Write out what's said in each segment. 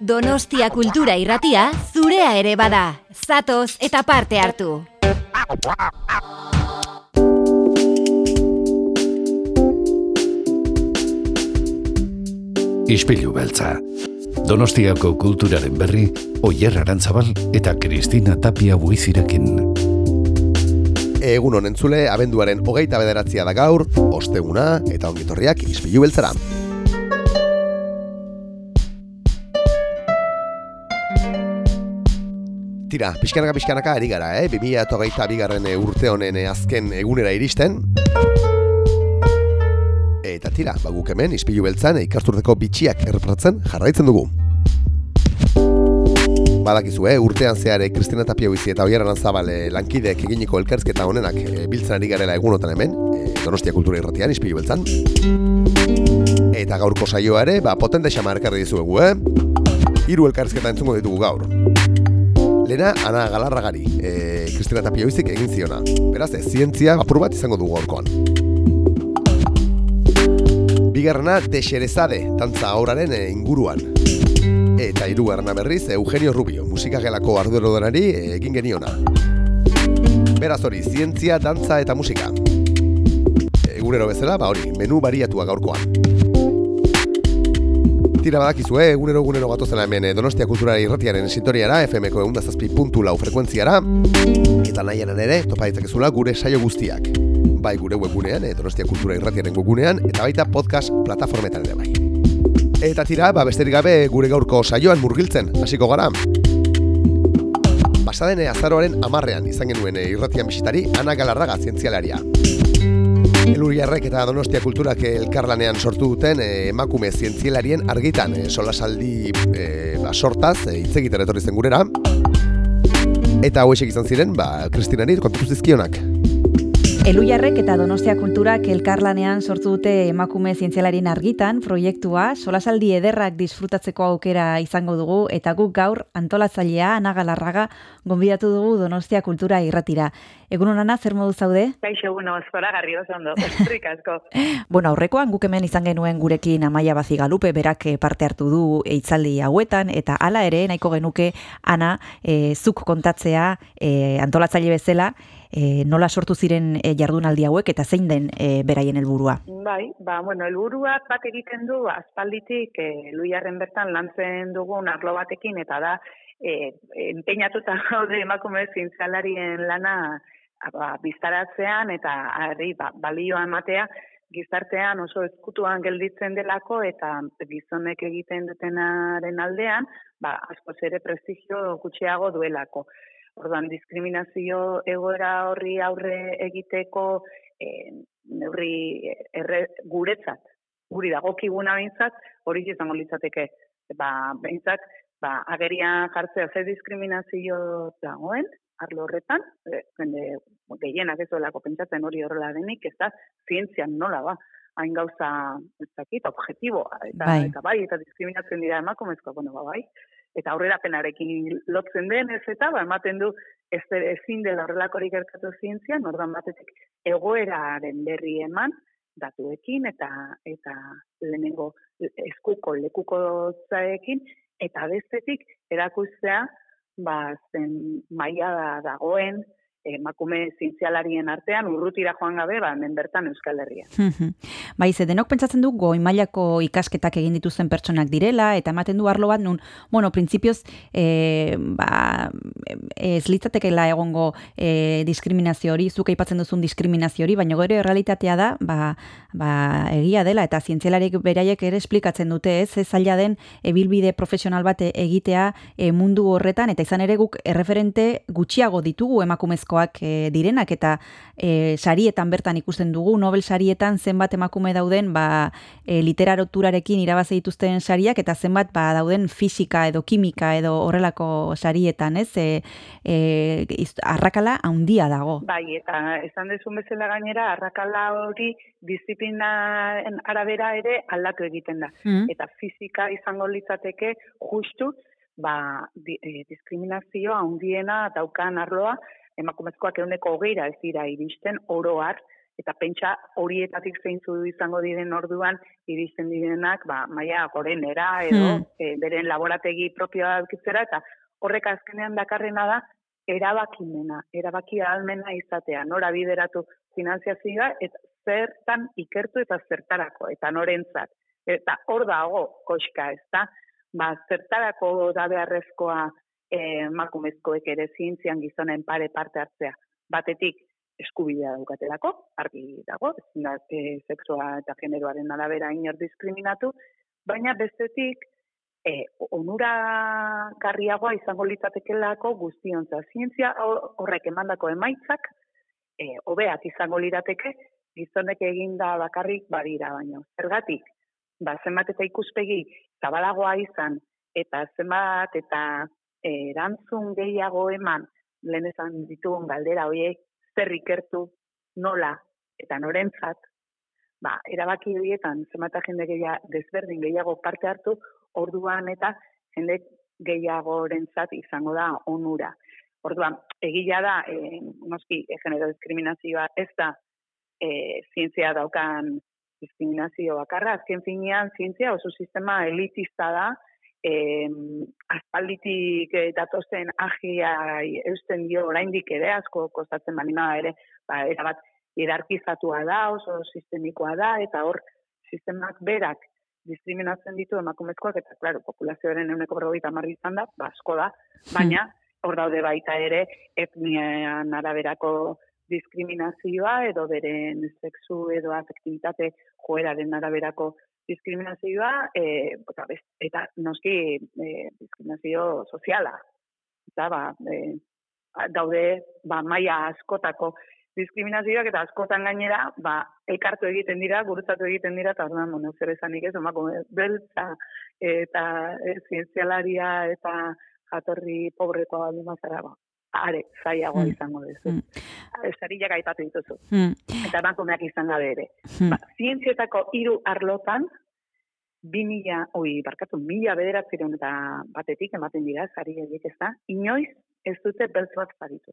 Donostia kultura irratia zurea ere bada. Zatoz eta parte hartu. Ispilu beltza. Donostiako kulturaren berri, Oyer Arantzabal eta Kristina Tapia buizirekin. Egun honen zule, abenduaren hogeita bederatzia da gaur, osteguna eta ongitorriak ispilu beltzara. Tira, pixkanaka pixkanaka ari gara, eh? 2008 bigarren urte honen azken egunera iristen. Eta tira, baguk hemen, izpilu beltzan, ikasturteko bitxiak errepratzen jarraitzen dugu. Badakizu, eh? urtean zehare Kristina Tapia bizi eta oiaran zabale lankideek eginiko elkerzketa honenak e, biltzen ari garela egunotan hemen, e, Donostia Kultura Irratian, izpilu beltzan. Eta gaurko saioa ere, ba, potente xamar dizuegu, eh? Hiru elkarrizketa entzungo ditugu gaur. Lena, Ana Galarragari, e, Kristina Tapia bizik egin ziona. Beraz, ez, zientzia apur bat izango dugu gaurkoan. Bigarrena, Texerezade, tantza auraren e, inguruan. Eta hirugarrena berriz, Eugenio Rubio, musikagelako arduerodanari e, egin geniona. Beraz hori, zientzia, dantza eta musika. Egunero bezala, ba hori, menu bariatua gaurkoan. Tira badakizu, eh? egunero egunero gatozela hemen eh, Donostia Kulturari irratiaren sintoriara, FMko eundazazpi puntu lau frekuentziara, eta nahianen ere, topa ditzakezula gure saio guztiak. Bai gure webgunean, eh, Donostia Kultura irratiaren webgunean, eta baita podcast plataformetan ere bai. Eta tira, ba besterik gabe gure gaurko saioan murgiltzen, hasiko gara. Pasaden azaroaren amarrean izan genuen eh, irratian bisitari Ana Galarraga zientzialaria. Eluriarrek eta Donostia Kulturak elkarlanean sortu duten eh, emakume zientzialarien argitan eh, solasaldi eh, ba, sortaz hitz egiten etorri zen gurera. Eta hauexek izan ziren, ba, Kristinari kontatu zizkionak. Elujarrek eta Donostia Kulturak elkarlanean sortu dute emakume zientzialarien argitan proiektua solasaldi ederrak disfrutatzeko aukera izango dugu eta guk gaur antolatzailea Ana Galarraga gonbidatu dugu Donostia Kultura irratira. Egun honana zer modu zaude? Kaixo, bueno, zora garri oso ondo, eskerrik asko. Bueno, aurrekoan guk hemen izan genuen gurekin Amaia Bazigalupe berak eh, parte hartu du hitzaldi hauetan eta hala ere nahiko genuke Ana eh, zuk kontatzea eh, antolatzaile bezala e, nola sortu ziren e, jardunaldi hauek eta zein den e, beraien helburua? Bai, ba, bueno, helburuak bat egiten du aspalditik e, luiarren bertan lantzen dugun arlo batekin eta da e, enpeinatuta gaude emakume zintzalarien lana ba, biztaratzean eta ari ba, balioa ematea gizartean oso ezkutuan gelditzen delako eta gizonek egiten dutenaren aldean, ba, askoz ere prestigio gutxiago duelako. Orduan, diskriminazio egoera horri aurre egiteko e, neurri erre, guretzat, guri dagokiguna behintzat, hori izango litzateke. Ba, behintzat, ba, agerian jartzea ze diskriminazio dagoen, arlo horretan, e, jende gehienak ez duelako pentsatzen hori horrela denik, ez da, zientzian nola ba, hain gauza, ez dakit, objetiboa, eta bai, eta, bai, eta diskriminatzen dira emakumezko, bueno, ba, bai, eta aurrerapenarekin lotzen den ez eta ba, ematen du ez ezin dela horrelakorik gertatu zientzia, nordan batetik egoeraren berri eman datuekin eta eta lehenengo eskuko lekuko zaekin eta bestetik erakustea ba zen maila dagoen emakume zientzialarien artean urrutira joan gabe, ba, hemen bertan Euskal Herria. bai, ze denok pentsatzen du goi mailako ikasketak egin dituzten pertsonak direla, eta ematen du arlo bat nun, bueno, printzipioz, e, ba, ez litzatekela egongo e, diskriminazio hori, zuk aipatzen duzun diskriminazio hori, baina gero realitatea da, ba, ba, egia dela, eta zientzialarik beraiek ere esplikatzen dute, ez, ez zaila den ebilbide profesional bat egitea e, mundu horretan, eta izan ere guk erreferente gutxiago ditugu emakumezko e, direnak eta e, sarietan bertan ikusten dugu Nobel sarietan zenbat emakume dauden ba e, literaturarekin irabazi dituzten sariak eta zenbat ba dauden fisika edo kimika edo horrelako sarietan, ez? E, e, arrakala handia dago. Bai, eta esan dezun bezala gainera arrakala hori disiplinaren arabera ere aldatu egiten da. Mm. Eta fisika izango litzateke justu ba, di, e, diskriminazioa handiena daukan arloa emakumezkoak euneko hogeira ez dira iristen oroar eta pentsa horietatik zeintzu izango diren orduan iristen direnak ba maila gorenera edo Hmm. e, beren laborategi propioa edukitzera eta horrek azkenean dakarrena da erabakimena, erabaki ahalmena izatea, nora bideratu finanziazioa eta zertan ikertu eta zertarako eta norentzat. Eta hor dago koxka, ez da? Ba, zertarako da beharrezkoa eh, emakumezkoek ere zientzian gizonen pare parte hartzea. Batetik, eskubidea daukatelako, argi dago, ezin da e, sexua eta generoaren arabera inor diskriminatu, baina bestetik, e, onura garriagoa izango litzatekelako guztionza. Zientzia hor- horrek emandako emaitzak, e, hobeak izango lirateke, gizonek eginda bakarrik badira baino. Zergatik, ba, zenbat eta ikuspegi zabalagoa izan, eta zenbat eta erantzun gehiago eman, lehen esan ditugun galdera horiek, zer ikertu, nola, eta norentzat, ba, erabaki horietan zenbat eta jende gehiago, desberdin gehiago parte hartu, orduan eta jende gehiagorentzat izango da onura. Orduan, egila da, e, noski, e, genero diskriminazioa ez da e, zientzia daukan diskriminazio bakarra, azken finean zientzia oso sistema elitista da, e, aspalditik e, datozen agia eusten dio oraindik ere asko kostatzen balima ere, ba, erabat hierarkizatua da, oso sistemikoa da, eta hor sistemak berak diskriminatzen ditu emakumezkoak, eta, klaro, populazioaren euneko berrogeita marri izan da, ba, asko da, baina hor daude baita ere etnian araberako diskriminazioa edo beren sexu edo afektibitate joeraren araberako diskriminazioa e, eta, best- eta noski e, diskriminazio soziala. Eta ba, e, daude ba, maila askotako diskriminazioak eta askotan gainera ba, elkartu egiten dira, gurutzatu egiten dira, eta orduan, bueno, zer esanik ez, emakume beltza eta e, zientzialaria eta jatorri pobrekoa baldin bazara, ba, are, zaiagoa Mm. izango duzu. Mm. Mm. Zarilak aipatu dituzu. Hmm. Eta emakumeak izan gabe ere. Hmm. Ba, zientzietako hiru arlotan, bi mila, oi, barkatu, mila bederatzireun eta batetik ematen dira, zari horiek ez da, inoiz ez dute beltz bat zaritu.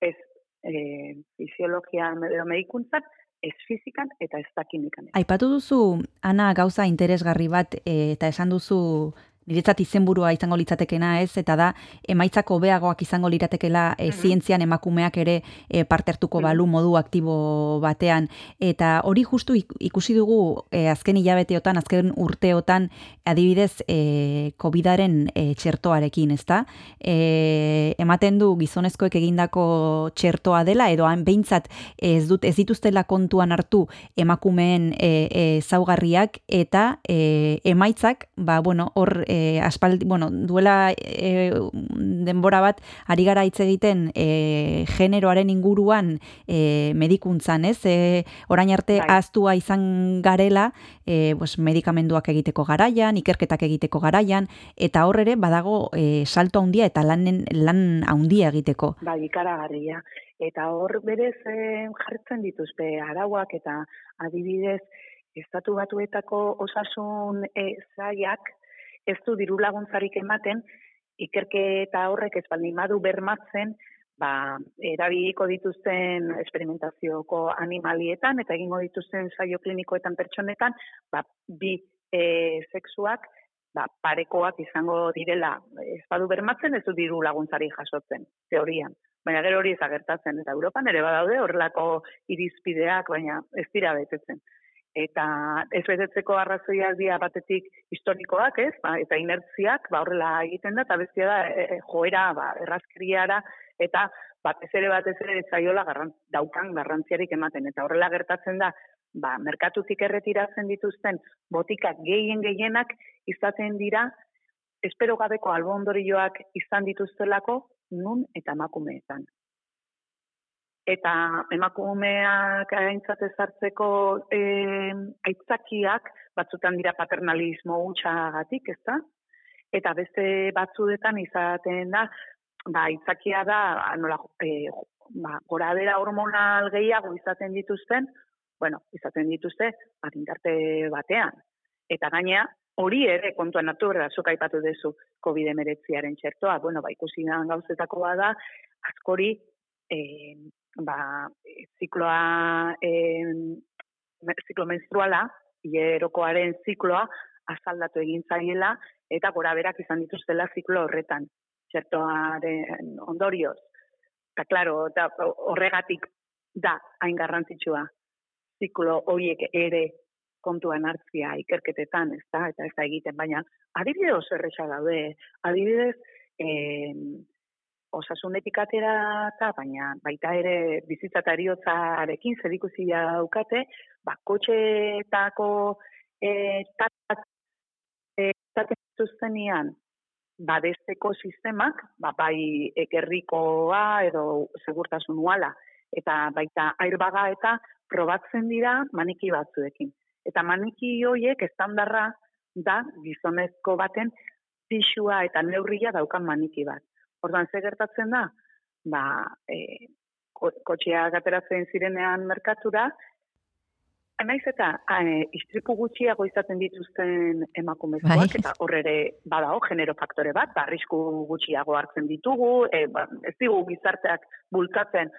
Ez e, fisiologian edo medikuntzat, ez fizikan eta ez da kimikan. Aipatu duzu, Ana, gauza interesgarri bat, e, eta esan duzu, niretzat izenburua izango litzatekena ez, eta da, emaitzako hobeagoak izango liratekela e, zientzian emakumeak ere e, parte hartuko Mhm. balu modu aktibo batean. Eta hori justu ik- ikusi dugu e, azken hilabeteotan, azken urteotan, adibidez, e, COVID-aren e, txertoarekin, ezta? E, ematen du gizonezkoek egindako txertoa dela, edo han behintzat ez, dut, ez dituztela kontuan hartu emakumeen e, e, zaugarriak eta e, emaitzak, ba, bueno, hor e, aspaldi, bueno, duela e, denbora bat ari gara hitz egiten e, generoaren inguruan e, medikuntzan, ez? E, orain arte Bai. ahaztua izan garela, e, pues, medikamenduak egiteko garaian, ikerketak egiteko garaian, eta hor ere badago e, salto handia eta lanen, lan handia egiteko. Bai, ikaragarria. Eta hor berez eh, jartzen dituzte arauak eta adibidez estatu batuetako osasun eh, zaiak ez du diru laguntzarik ematen ikerketa horrek ez baldin badu bermatzen ba, erabiliko dituzten esperimentazioko animalietan eta egingo dituzten saio klinikoetan pertsonetan ba, bi e, sexuak ba, parekoak izango direla ez badu bermatzen ez du diru laguntzari jasotzen, teorian. Baina gero hori ez agertatzen, eta Europan ere badaude horrelako irizpideak, baina ez dira betetzen. Eta ez betetzeko arrazoiak dira batetik historikoak, ez? Ba, eta inertziak, ba, horrela egiten da, eta bestia da, e, e, joera, ba, errazkeriara, eta batez ere batez ere zaiola garran, daukan garrantziarik ematen. Eta horrela gertatzen da, ba, merkatutik erretiratzen dituzten botikak gehien gehienak izaten dira, espero gabeko albondorioak izan dituztelako nun eta emakumeetan. Eta emakumeak aintzat ezartzeko e, aitzakiak batzutan dira paternalismo hutxagatik, ez da? Eta beste batzuetan izaten da, ba, aitzakia da, nola, e, ba, gora bera hormonal gehiago izaten dituzten, bueno, izaten dituzte, adintarte batean. Eta gainea, hori ere kontuan hartu behar da, zuk aipatu duzu COVID-19aren txertoa, bueno, ba, ikusi gauzetako bada, askori ba, zikloa, e, ziklo menstruala, hierokoaren zikloa, azaldatu egin zaiela, eta gora berak izan dituztela ziklo horretan, txertoaren ondorioz. Eta, klaro, eta horregatik da hain garrantzitsua ziklo horiek ere kontuan hartzia ikerketetan, ez da, eta ez da egiten, baina adibide oso erresa daude, adibidez, eh, osasunetik atera eta baina baita ere bizitzatariotzarekin zerikusi daukate, ba, kotxeetako e, tatak e, zuztenian badesteko sistemak, ba, bai ekerrikoa edo segurtasun uala, eta baita airbaga eta probatzen dira maniki batzuekin. Eta maniki hoiek estandarra da gizonezko baten pixua eta neurria daukan maniki bat. Ordan ze gertatzen da? Ba, e, kotxea gateratzen zirenean merkatura, Naiz eta e, istripu gutxiago izaten dituzten emakumezkoak bai. eta hor ere badao genero faktore bat, arrisku gutxiago hartzen ditugu, e, ba, ez digu gizarteak bultatzen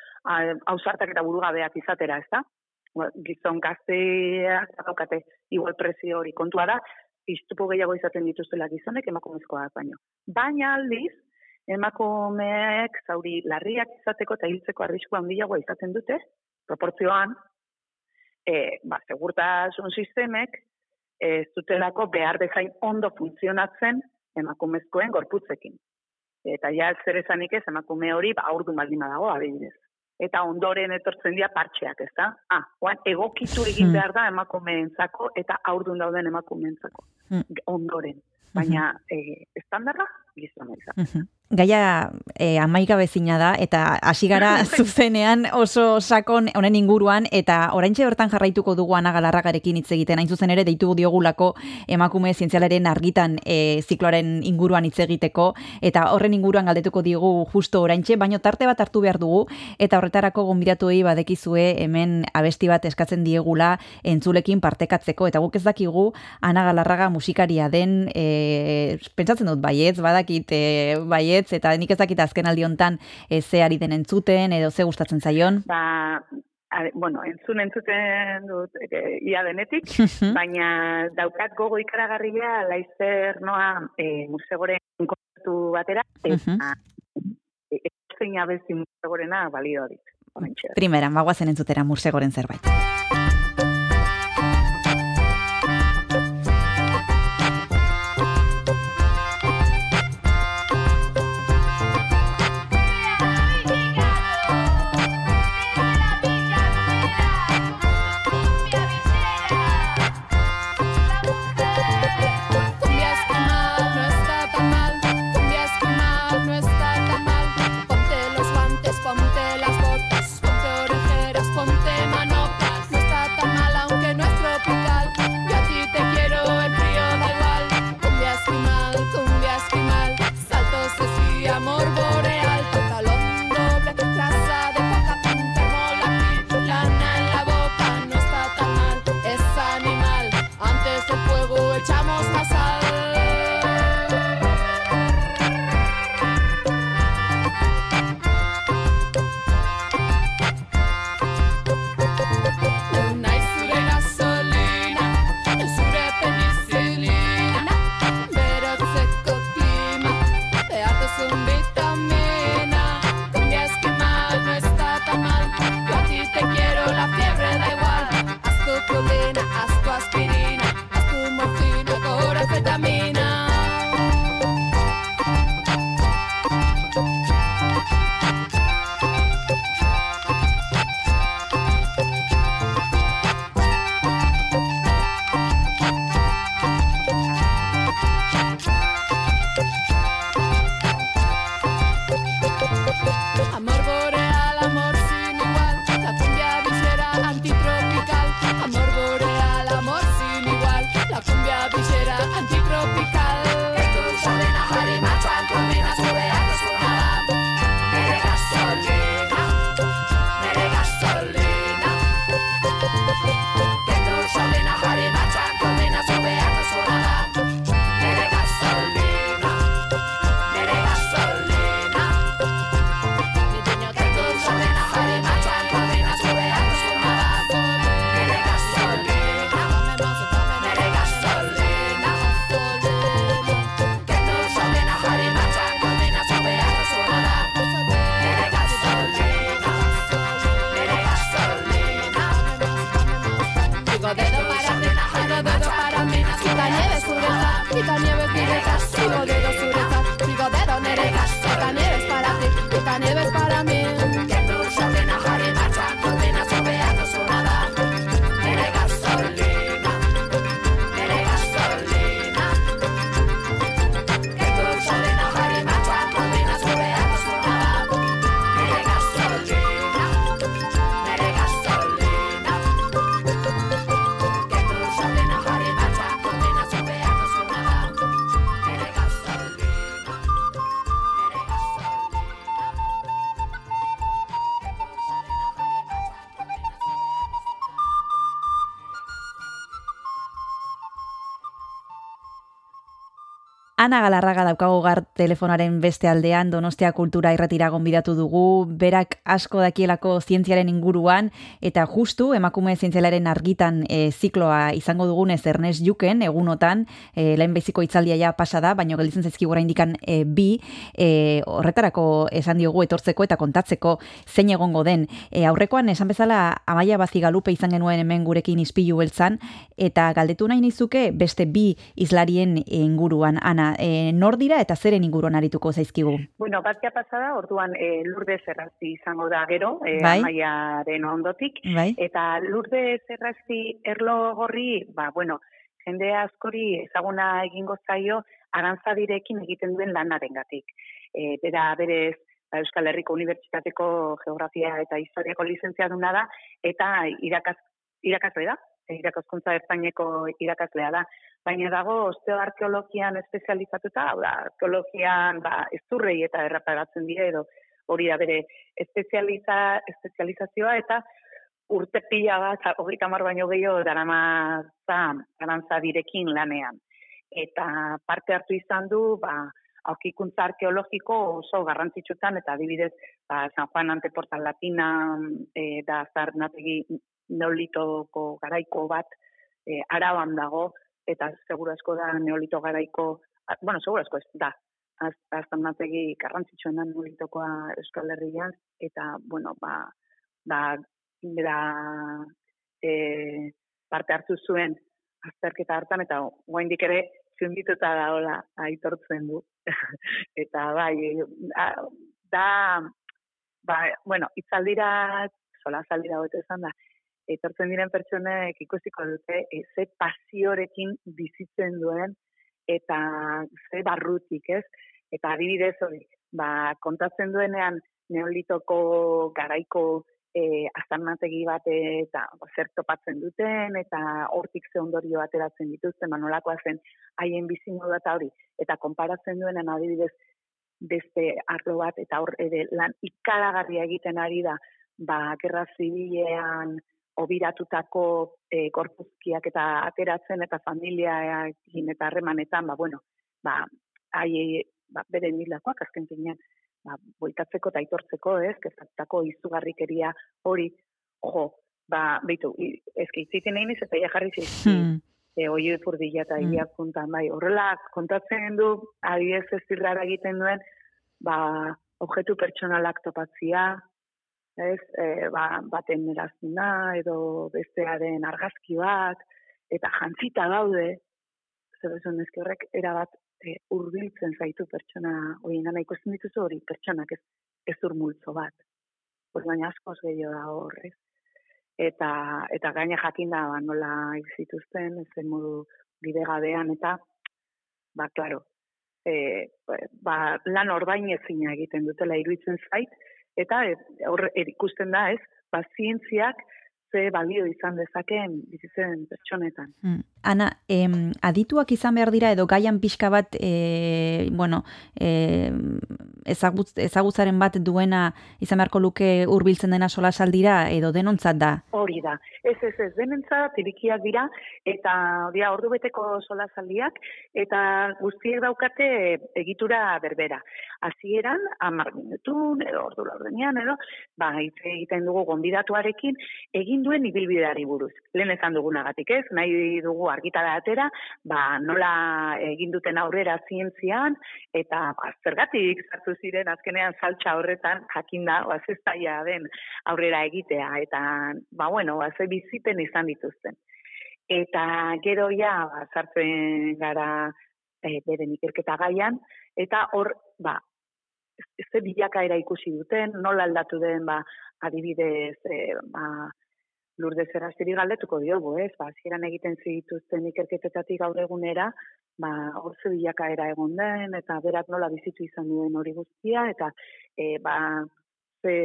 ausartak eta burugabeak izatera, ez da? Ba, gizon gazteak daukate igual presio hori kontua da, istripu gehiago izaten dituztela gizonek emakumezkoak baino. Baina aldiz, emakumeek zauri larriak izateko eta hiltzeko arriskua handiagoa izaten dute, proportzioan, e, ba, segurtasun sistemek ez dutelako behar bezain ondo funtzionatzen emakumezkoen gorputzekin. Eta ja zer esanik ez emakume hori ba aurdu baldin badago adibidez. Eta ondoren etortzen dira partxeak, ez da? Ah, oan, egokitu egin hmm. behar da emakumeentzako eta aurdun dauden emakumeentzako. Hmm. Ondoren. Baina, e, estandarra, gizona izan gaia e, amaika bezina da, eta hasi gara zuzenean oso sakon honen inguruan, eta oraintxe bertan jarraituko dugu anagalarragarekin hitz egiten, hain zuzen ere, deitu diogulako emakume zientzialaren argitan e, zikloaren inguruan hitz egiteko, eta horren inguruan galdetuko digu justo oraintxe, baino tarte bat hartu behar dugu, eta horretarako gonbidatu badekizue hemen abesti bat eskatzen diegula entzulekin partekatzeko, eta guk ez dakigu anagalarraga musikaria den, e, pentsatzen dut baietz, badakit e, baietz, eta nik ez dakit azken aldi hontan e, ze ari den entzuten edo ze gustatzen zaion. Ba, a, bueno, entzun entzuten dut e, ia denetik, baina daukat gogo ikaragarria laizer noa e, musegoren kontu batera, eta e, zein abezi musegorena balio dit. Primera, magoazen entzutera musegoren zerbait. Ana Galarraga daukagu gart, telefonaren beste aldean Donostia Kultura irratira gonbidatu dugu, berak asko dakielako zientziaren inguruan eta justu emakume zientzialaren argitan e, zikloa izango dugunez Ernest Juken egunotan, e, lehen beziko itzaldia ja pasada, baina gelditzen zaizki gora indikan e, bi, e, horretarako esan diogu etortzeko eta kontatzeko zein egongo den. E, aurrekoan esan bezala amaia bazigalupe izan genuen hemen gurekin izpilu beltzan eta galdetu nahi nizuke beste bi izlarien inguruan, Ana, e, nor dira eta zeren arituko zaizkigu? Bueno, batzia pasada, orduan e, lurde zerrazti izango da gero, e, bai? amaiaren ondotik, Bai? eta lurde zerrazti erlo gorri, ba, bueno, jende askori ezaguna egingo zaio arantzadirekin egiten duen lanarengatik. E, bera berez, ba, Euskal Herriko Unibertsitateko Geografia eta Historiako lizentziaduna da, eta irakaz, irakasle da, irakaskuntza ertaineko irakaslea da. Baina dago osteoarkeologian espezializatuta, hau da, arkeologian ba, ezurrei eta errapagatzen dira edo hori da bere espezializa, espezializazioa eta urte pila bat, hogeita mar baino gehiago, darama garantza direkin lanean. Eta parte hartu izan du, ba, aukikuntza arkeologiko oso garrantzitsutan, eta adibidez, ba, San Juan Anteportal Latina e, da zarnategi neolitoko garaiko bat e, araban dago, eta seguru asko da neolito garaiko, bueno, seguru asko ez da, aztan mategi garrantzitsuena neolitokoa Euskal Herrian, eta, bueno, ba, ba, bera, e, parte hartu zuen azterketa hartan, eta guaindik ere zundituta da hola aitortzen du. eta bai, da, ba, bueno, itzaldira, sola zaldira hote esan da, etortzen diren pertsonek ikusiko dute e, ze pasiorekin bizitzen duen eta ze barrutik, ez? Eta adibidez hori, ba, kontatzen duenean neolitoko garaiko e, azarnategi bat eta zer topatzen duten eta hortik ze ondorio ateratzen dituzten, manolakoa zen haien bizimo eta hori, eta konparatzen duenean adibidez beste arlo bat eta hor ere lan ikaragarria egiten ari da ba, gerra zibilean obiratutako e, korpuzkiak eta ateratzen eta familiaekin eta harremanetan, ba, bueno, ba, ai, ba, bere milakoak azken finean, ba, boitatzeko eta aitortzeko, ez, kezatutako izugarrikeria hori, jo, ba, behitu, ezki, zitzen egin eta ja jarri zizki, hmm. e, oi epurdila eta hmm. puntan, bai, horrela, kontatzen du, adiez ez egiten duen, ba, objektu pertsonalak topatzia, ez, e, ba, baten erazuna edo bestearen argazki bat, eta jantzita daude, zer esan horrek, erabat e, urbiltzen zaitu pertsona, hori gana ikusten dituzu hori pertsonak ez, ez urmultzo bat. Hori baina askoz gehiago da horrez. Eta, eta gaina jakin da, ba, nola izituzten, ez modu bidegabean, eta, ba, klaro, e, ba, lan orbain ezina egiten dutela iruditzen zait, eta hor ikusten da, ez? Ba, zientziak ze balio izan dezakeen bizitzen pertsonetan. Mm. Ana, em, adituak izan behar dira edo gaian pixka bat, e, bueno, e, ezagutz, ezagutzaren bat duena izan beharko luke hurbiltzen dena sola saldira edo denontzat da? Hori da. Ez, ez, ez, denentzat irikiak dira eta dira ordu beteko sola saldiak eta guztiek daukate egitura berbera. Hasieran amar minutun edo ordu laurdenean edo, ba, egiten dugu gonbidatuarekin egin duen ibilbideari buruz. Lehen ezan dugunagatik ez, nahi dugu argitara atera, ba, nola egin duten aurrera zientzian, eta ba, zergatik zartu ziren azkenean saltza horretan jakinda, ba, zestaia den aurrera egitea, eta, ba, bueno, ba, ze bizipen izan dituzten. Eta gero ja, ba, zartzen gara e, beren ikerketa gaian, eta hor, ba, ze bilakaera ikusi duten, nola aldatu den, ba, adibidez, e, ba, lurde zeraztiri galdetuko diogu, ez? Ba, ziren egiten zituzten ikerketetatik gaur egunera, ba, hor bilakaera egon den, eta berak nola bizitu izan duen hori guztia, eta e, ba, ze,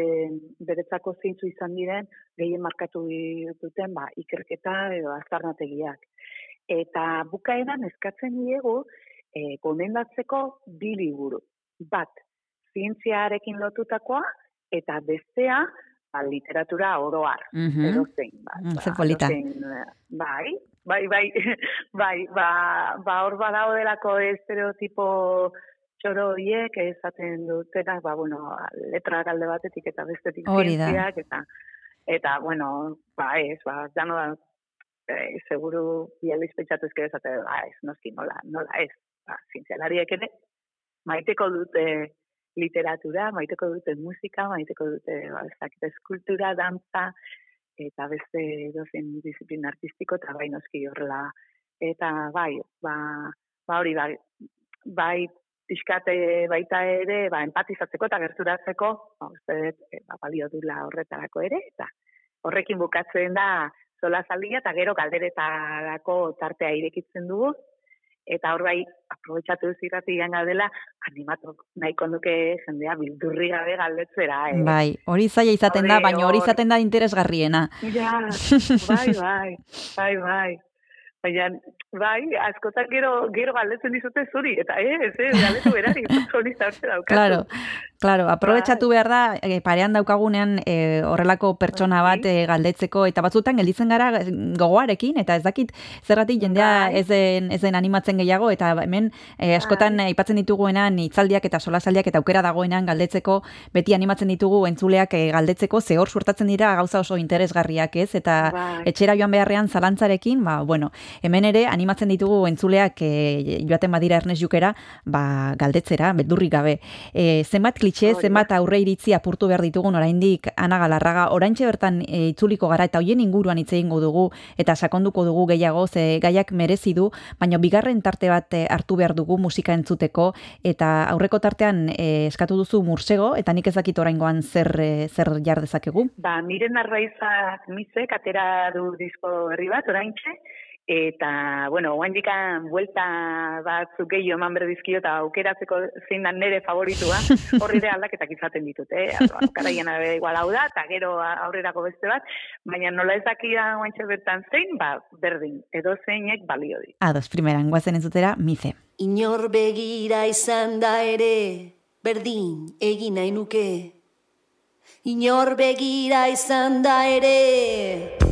beretzako zeintzu izan diren, gehien markatu duten, ba, ikerketa edo azarnategiak. Eta bukaeran eskatzen diegu, e, gomendatzeko bi liburu. Bat, zientziarekin lotutakoa, eta bestea, ba, literatura oroar, mm -hmm. edo zein, ba, ba, bai, bai, bai, bai, ba, ba hor badao delako estereotipo txoro horiek esaten dutena, ba, bueno, letra galde batetik eta bestetik zientziak, eta, eta, bueno, ba, ez, ba, jano da, e, seguru, bializ pentsatu ezkera esate, ba, ez, noski, nola, nola, ez, ba, zientzialariek ere, maiteko dute literatura, maiteko dute musika, maiteko dute, ba, ez eskultura, dantza, eta beste dozen disiplin artistiko, eta bai noski horrela, eta bai, ba, ba hori, bai, bai pixkate baita ere, ba, empatizatzeko eta gerturatzeko, ba, uste, e, ba, balio dula horretarako ere, eta horrekin bukatzen da zola zaldia, eta gero galderetarako tartea irekitzen dugu, eta hor bai, aprobetsatu ez irrati dela, animatok nahiko nuke jendea bildurri gabe galdetzera. Eh? Bai, hori zaila izaten da, baina hori izaten da interesgarriena. Ja, bai, bai, bai, bai. Baina, bai, askotan gero, gero galdetzen dizute zuri, eta ez, ez, galdetu berari, zuri zaurtze daukatu. Claro, claro, aprobetsatu bai. behar da, e, parean daukagunean e, horrelako pertsona bai. bat e, galdetzeko, eta batzutan gelditzen gara gogoarekin, eta ez dakit zerratik jendea bai. ez den, ez den animatzen gehiago, eta hemen e, askotan bai. aipatzen dituguenan itzaldiak eta solasaldiak eta aukera dagoenan galdetzeko, beti animatzen ditugu entzuleak e, galdetzeko, ze hor suertatzen dira gauza oso interesgarriak ez, eta etxera joan beharrean zalantzarekin, ba, bueno, hemen ere animatzen ditugu entzuleak e, joaten badira Ernest Jukera, ba, galdetzera, beldurrik gabe. E, zenbat klitxe, zenbat aurre iritzi apurtu behar ditugun oraindik Ana Galarraga, oraintxe bertan e, itzuliko gara eta hoien inguruan hitz egingo dugu eta sakonduko dugu gehiago ze gaiak merezi du, baina bigarren tarte bat hartu behar dugu musika entzuteko eta aurreko tartean eskatu duzu mursego eta nik ezakit oraingoan zer zer jar dezakegu. Ba, miren arraizak mizek atera du disko berri bat oraintxe eta, bueno, oain dikan buelta batzuk gehiago eman berdizkio eta aukeratzeko zein da nere favoritua, horri ere aldaketak izaten ditut, eh? Karaien abe igual hau da, eta gero aurrerako beste bat, baina nola ez dakia oain bertan zein, ba, berdin, edo zeinek balio di. Ados, primeran, guazen entzutera, mize. Inor begira izan da ere, berdin, egin nahi nuke. Inor begira izan da ere,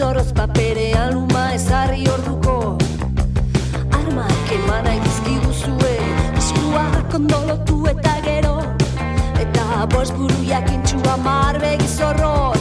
amar begizoroz paperean luma ezarri orduko. Armak emana egizki duzue eskua kondolotu eta gero. Eta bos buru jakintxu amar begizoroz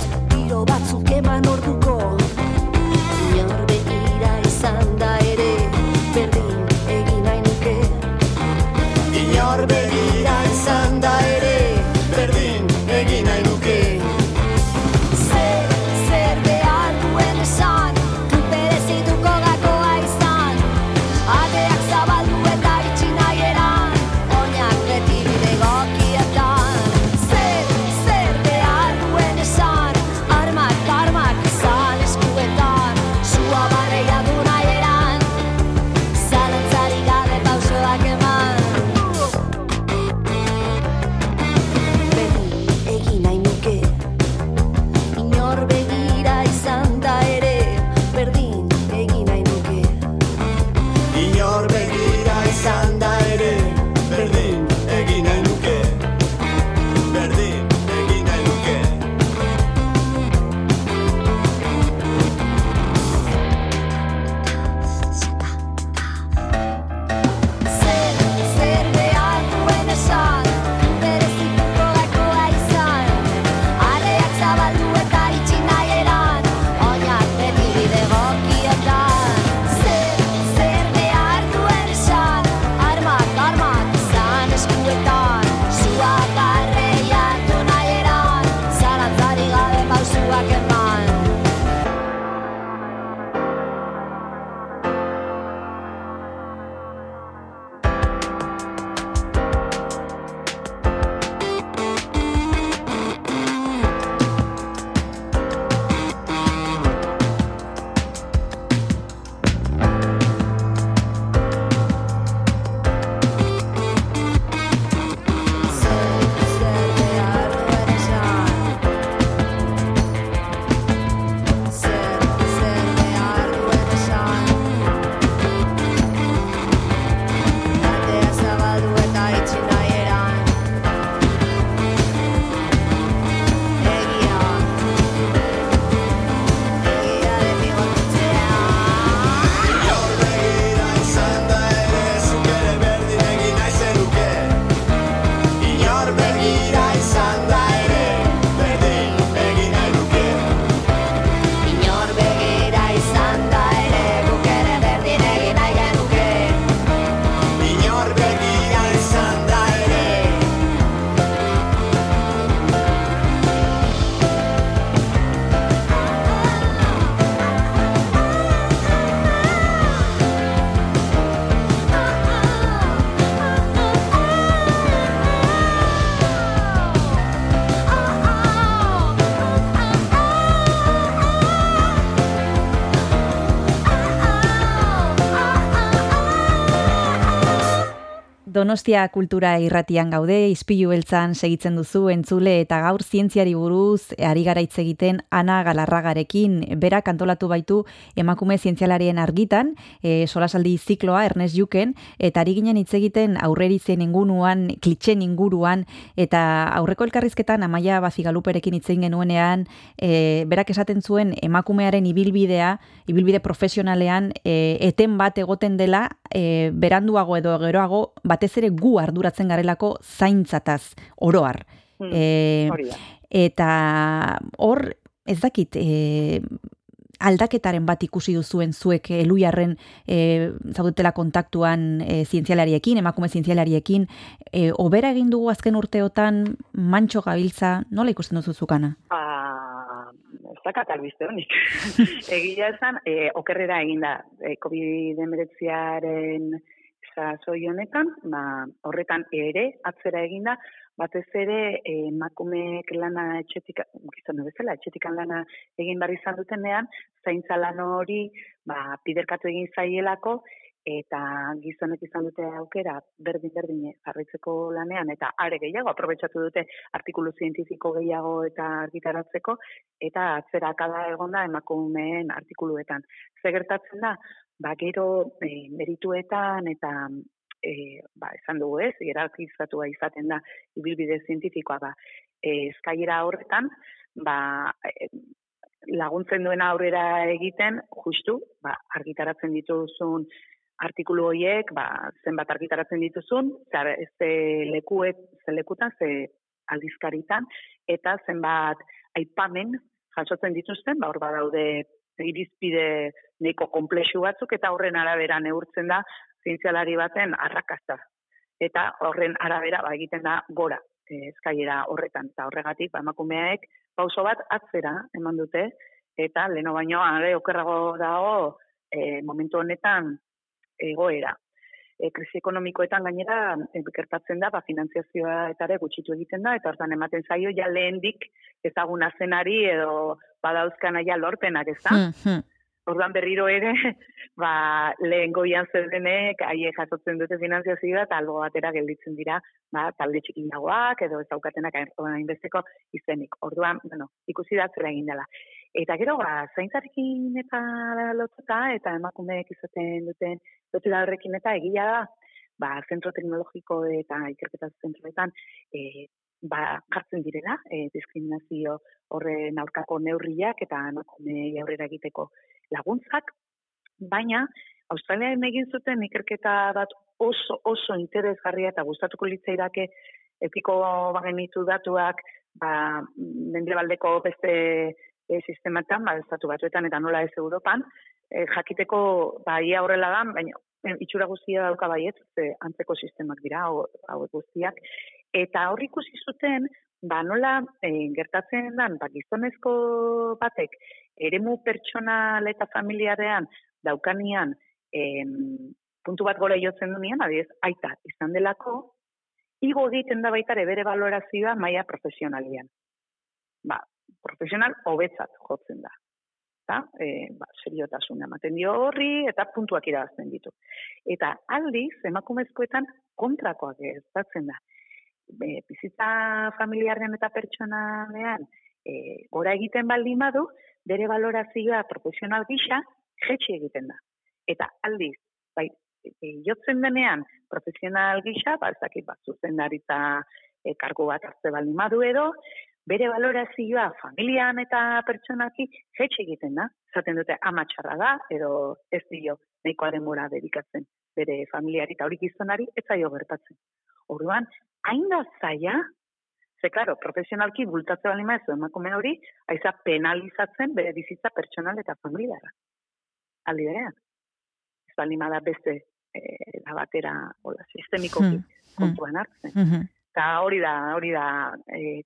Donostia kultura irratian gaude, izpilu beltzan segitzen duzu entzule eta gaur zientziari buruz ari gara hitz egiten Ana Galarragarekin. Berak antolatu baitu emakume zientzialarien argitan, e, solasaldi zikloa Ernest Juken eta ari ginen hitz egiten aurreritzen inguruan, klitxen inguruan eta aurreko elkarrizketan Amaia Bazigaluperekin hitz egin genuenean, e, berak esaten zuen emakumearen ibilbidea, ibilbide profesionalean e, eten bat egoten dela e, beranduago edo geroago batez ere gu arduratzen garelako zaintzataz oroar. Hmm, e, eta hor, ez dakit, e, aldaketaren bat ikusi duzuen zuek eluiarren e, zaudetela kontaktuan e, zientzialariekin, emakume zientzialariekin, e, obera egin dugu azken urteotan mantxo gabiltza, nola ikusten duzu zukana? Ba, ez dakat albizte honik. Egia esan, e, okerrera eginda, e, COVID-19 sasoi honetan, ba, horretan ere atzera eginda, batez ere emakumeek lana etxetik, gizon bezala, etxetikan lana egin barri izan dutenean, zaintza lan hori ba, piderkatu egin zaielako, eta gizonek izan dute aukera berdin berdin jarraitzeko lanean eta are gehiago aprobetxatu dute artikulu zientifiko gehiago eta argitaratzeko eta atzera kada egonda emakumeen artikuluetan. Ze gertatzen da, ba, gero e, merituetan eta e, ba, esan dugu ez, hierarkizatua izaten da ibilbide zientifikoa ba, e, eskaira horretan, ba, e, laguntzen duena aurrera egiten, justu, ba, argitaratzen dituzun artikulu horiek, ba, zenbat argitaratzen dituzun, zer, ze lekuet, ze lekutan, ze aldizkaritan, eta zenbat aipamen jasotzen dituzten, ba, hor badaude irizpide neko komplexu batzuk eta horren arabera neurtzen da zientzialari baten arrakasta. Eta horren arabera ba, egiten da gora e, horretan eta horregatik ba, emakumeek pauso bat atzera eman dute eta leno baino are okerrago dago e, momentu honetan egoera. E, krisi ekonomikoetan gainera e, gertatzen da ba, finanziazioa eta ere gutxitu egiten da eta hortan ematen zaio ja lehendik ezaguna zenari edo badauzkan aia lorpenak, ez da? Mm Orduan berriro ere, ba, lehen goian zerdenek, aie jasotzen dute finanziazioa, eta algo batera gelditzen dira, ba, talde txikiagoak, edo ez daukatenak hainbesteko izenik. Orduan, bueno, ikusi da zera egin dela. Eta gero, ba, zaintzarekin eta lotuta, eta emakumeek izaten duten lotu horrekin eta egia da, ba, zentro teknologiko eta ikerketa zentroetan, e, ba, jartzen direla, e, diskriminazio horren aurkako neurriak eta emakume aurrera egiteko laguntzak, baina Australiaren egin zuten ikerketa bat oso oso interesgarria eta gustatuko litzaidake epiko bagenitu datuak ba, mendebaldeko beste e, sistematan, ba, estatu batuetan eta nola ez Europan, e, jakiteko ba, ia horrela da, baina itxura guztia dauka baiet, ze antzeko sistemak dira, hau guztiak, eta hor ikusi zuten, ba nola e, gertatzen dan, ba gizonezko batek, eremu pertsonal eta familiarean daukanian, e, puntu bat gora jotzen dunean, adiez, aita, izan delako, igo egiten da baitare bere valorazioa maia profesionalian. Ba, profesional hobetzat jotzen da eta e, ba, seriotasuna ematen dio horri eta puntuak irabazten ditu. Eta aldiz, emakumezkoetan kontrakoak ez da. E, bizitza familiarren eta pertsonalean e, gora egiten baldin badu, bere valorazioa profesional gisa jetxe egiten da. Eta aldiz, bai, e, jotzen denean profesional gisa, ba, ezakit bat zuzendaritza e, kargo bat hartze baldin badu edo, bere valorazioa familian eta pertsonaki jetxe egiten da. Zaten dute amatxarra da, edo ez dio nahikoa denbora dedikatzen bere familiari eta horik izanari, ez zaio gertatzen. Orduan, hain da zaia, ze claro, profesionalki bultatze bali maizu emakume hori, aiza penalizatzen bere bizitza pertsonal eta familiara. Aldi berean. Ez bali da beste e, da batera, hola, sistemiko hmm. kontuan hartzen. Hmm. Eta hori da, hori da, e,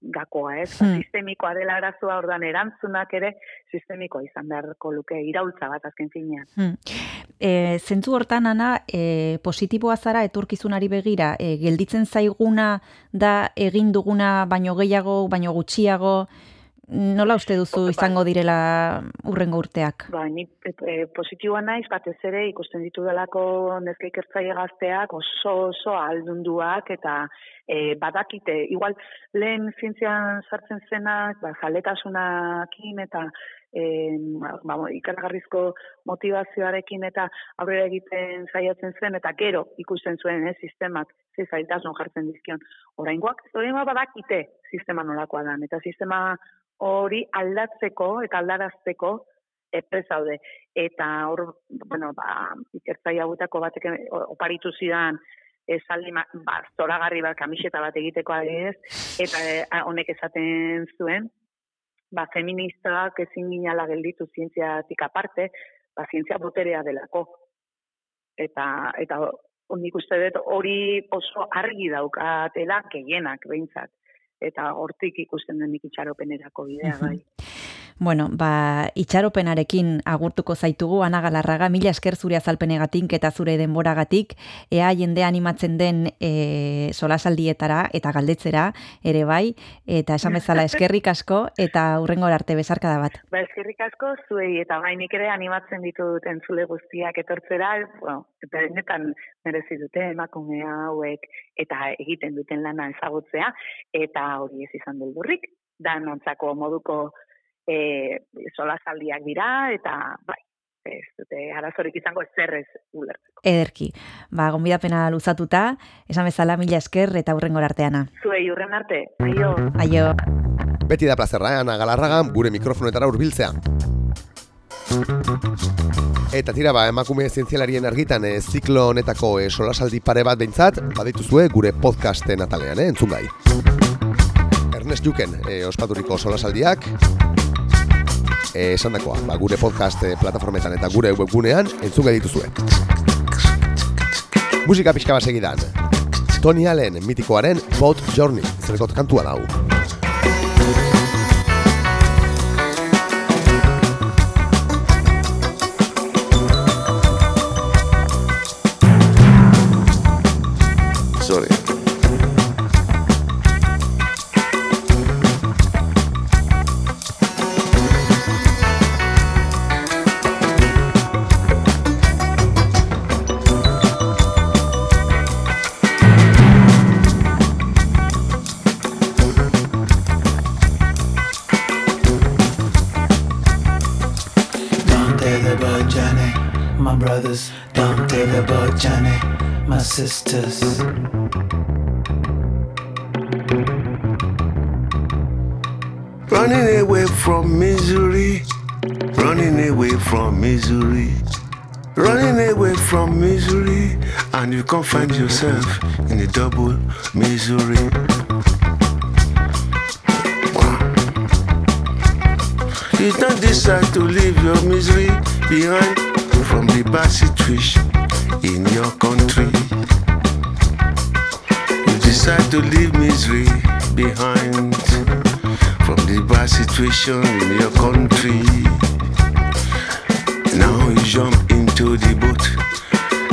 gakoa, ez? Hmm. Sistemikoa dela arazoa ordan erantzunak ere sistemikoa izan beharko luke iraultza bat azken finean. Hmm. E, zentzu hortan, ana, e, positiboa zara etorkizunari begira, e, gelditzen zaiguna da egin duguna baino gehiago, baino gutxiago, nola uste duzu izango direla urrengo urteak? Ba, ni e, e, positiboa naiz, batez ere ikusten ditu delako neska ikertzaile gazteak oso oso aldunduak eta e, badakite, igual lehen zientzian sartzen zenak, ba, zaletasunakin eta e, ba, ikaragarrizko motivazioarekin eta aurrera egiten saiatzen zen eta gero ikusten zuen eh, sistemak ze zailtasun jartzen dizkion. Oraingoak, oraingoak badakite sistema nolakoa da eta sistema hori aldatzeko eta aldarazteko eprezaude. Eta hor, bueno, ba, ikertzai hauetako batek oparitu zidan esaldi ba, zoragarri bat kamiseta bat egiteko adibidez, eta eh, honek esaten zuen, ba, feministak ezin ginala gelditu zientziatik aparte, ba, zientzia boterea delako. Eta, eta ondik uste dut hori oso argi daukatela gehienak behintzat. Eta hortik ikusten den itxaropenerako bidea bai. Bueno, ba, itxaropenarekin agurtuko zaitugu, anagalarraga, mila esker zure azalpenegatik eta zure denboragatik, ea jende animatzen den e, solasaldietara eta galdetzera ere bai, eta esan bezala eskerrik asko eta hurrengo arte bezarka da bat. Ba, eskerrik asko zuei eta bainik ere animatzen ditut entzule guztiak etortzera, bueno, benetan merezi dute emakumea hauek eta egiten duten lana ezagutzea, eta hori ez izan delburrik, da nontzako moduko e, solasaldiak dira, eta bai, ez dute arazorik izango zerrez ulertzeko. Ederki, ba, gonbidapena luzatuta, esan bezala mila esker eta hurrengo arteana. Zuei, hurren arte, aio. Aio. Beti da plazerra, Ana Galarragan, gure mikrofonetara hurbiltzea. Eta tira ba, emakume zientzialarien argitan e, ziklo honetako e, solasaldi pare bat behintzat, badituzue gure podcasten atalean, eh, entzun gai. Ernest Juken e, ospaturiko solasaldiak, Eh, esan dakoa, ba, gure podcast eh, plataformetan eta gure webgunean entzun dituzue. Musika pixka bat segidan. Tony Allen mitikoaren Boat Journey, zerrekot kantua dau. Sisters. Running away from misery, running away from misery, running away from misery, and you can't find yourself in a double misery. You don't decide to leave your misery behind. From the bad situation in your country decide to leave misery behind from the bad situation in your country. Now you jump into the boat.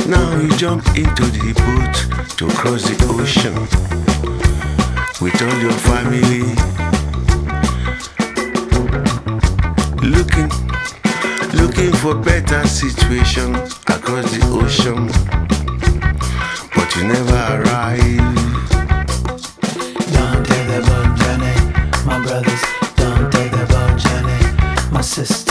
Now you jump into the boat to cross the ocean with all your family. Looking, looking for better situation across the ocean, but you never arrive. Texas.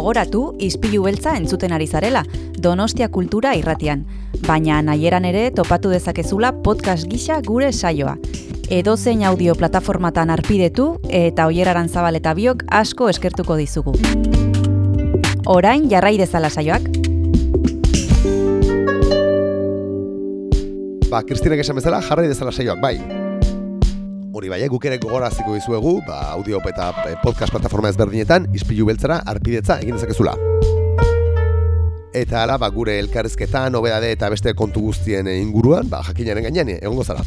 Gogoratu ispilu beltza entzuten ari zarela, Donostia Kultura irratian. Baina nahieran ere topatu dezakezula podcast gisa gure saioa. Edozein audio plataformatan arpidetu eta oieraran zabal eta biok asko eskertuko dizugu. Orain jarrai dezala saioak. Ba, Kristinek esan bezala, jarrai dezala saioak, bai. Hori bai, eh, guk ere gogoraziko dizuegu, ba, audio eta eh, podcast plataforma ezberdinetan, ispilu beltzara, arpidetza egin dezakezula. Eta ala, ba, gure elkarrizketa, nobedade eta beste kontu guztien eh, inguruan, ba, jakinaren gainean, egongo zara.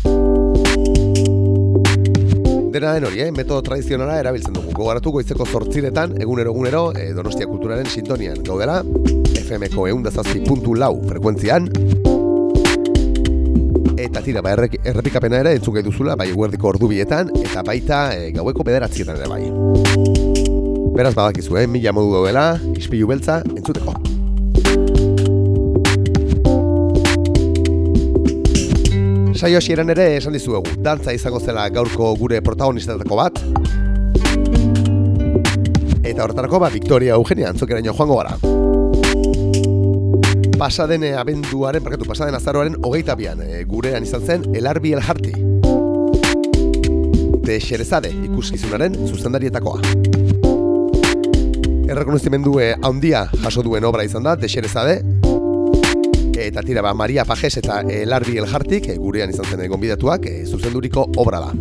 Dena den hori, eh? metodo tradizionala erabiltzen dugu. Gogaratu goizeko zortziretan, egunero egunero, eh, Donostia Kulturaren sintonian gaudela, FM-ko eundazazpi puntu lau frekuentzian, eta tira, ba, errepikapena ere entzun duzula, bai eguerdiko ordu bietan, eta baita e, gaueko bederatzietan ere bai. Beraz badakizu, eh? mila modu daudela, ispilu beltza, entzuteko. Saio hasieran ere esan dizuegu, dantza izango zela gaurko gure protagonistetako bat. Eta horretarako, ba, Victoria Eugenia antzokeraino joango gara. Pasadene abenduaren, barkatu, pasaden azaroaren hogeita bian, e, gurean izan zen Elarbi Eljarti. De Xerezade ikuskizunaren zuzendarietakoa. Errekonozimendu eh, handia jaso duen obra izan da, De Xerezade, eta tira ba, Maria Pajes eta Elarbi Eljartik, e, gurean izan zen gonbidatuak, e, zuzenduriko obra da.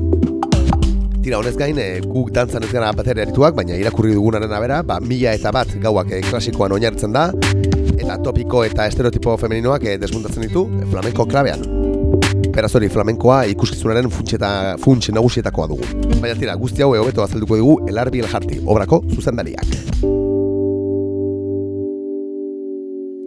Tira honez gain, e, guk dantzan ez gara batere erituak, baina irakurri dugunaren abera, ba, mila eta bat gauak e, klasikoan oinarritzen da, eta topiko eta estereotipo femeninoak eh, desmuntatzen ditu eh, flamenko klabean. Beraz hori, flamenkoa ikuskizunaren funts eta funts nagusietakoa dugu. Baina tira, guzti hau hobeto azalduko dugu Elarbi Eljarti, obrako zuzendariak.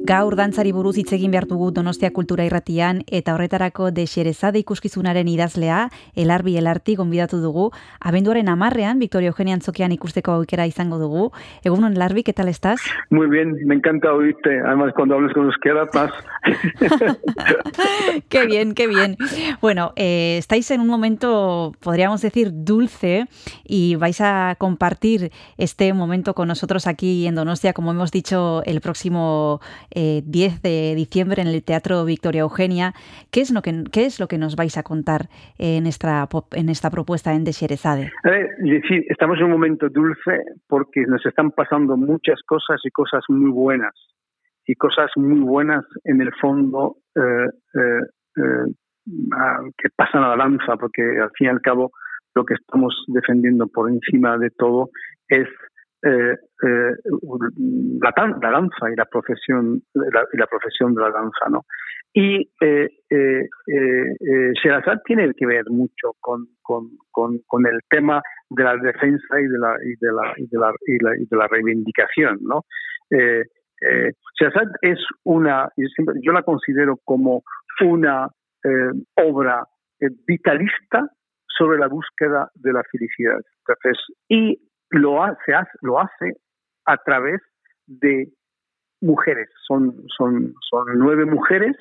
Gaur dantzari buruz hitz egin behar dugu Donostia Kultura Irratian eta horretarako de Xerezade ikuskizunaren idazlea Elarbi Elarti gonbidatu dugu. Abenduaren amarrean, Victoria Eugenia Antzokian ikusteko aukera izango dugu. Egunon, Larbi, ¿qué tal estás? Muy bien, me encanta oírte. Además, cuando hables con euskera, más. qué bien, qué bien. Bueno, eh, estáis en un momento, podríamos decir, dulce y vais a compartir este momento con nosotros aquí en Donostia, como hemos dicho, el próximo eh, 10 de diciembre en el Teatro Victoria Eugenia. ¿Qué es lo que, qué es lo que nos vais a contar en esta, en esta propuesta en Desherezade? Eh, decir, estamos en un momento dulce porque nos están pasando muchas cosas y cosas muy buenas. Y cosas muy buenas en el fondo eh, eh, eh, que pasan a la danza, porque al fin y al cabo lo que estamos defendiendo por encima de todo es eh, eh, la, la, danza y la profesión la, y la profesión de la danza, ¿no? Y eh, eh, eh, Sherazad tiene que ver mucho con, con, con, con, el tema de la defensa y de la, y de la, y de la, y la, y de la reivindicación, ¿no? Eh, eh, Sherazad es una, yo, siempre, yo la considero como una eh, obra vitalista sobre la búsqueda de la felicidad. Entonces, y lo hace, lo hace a través de mujeres. Son, son, son nueve mujeres,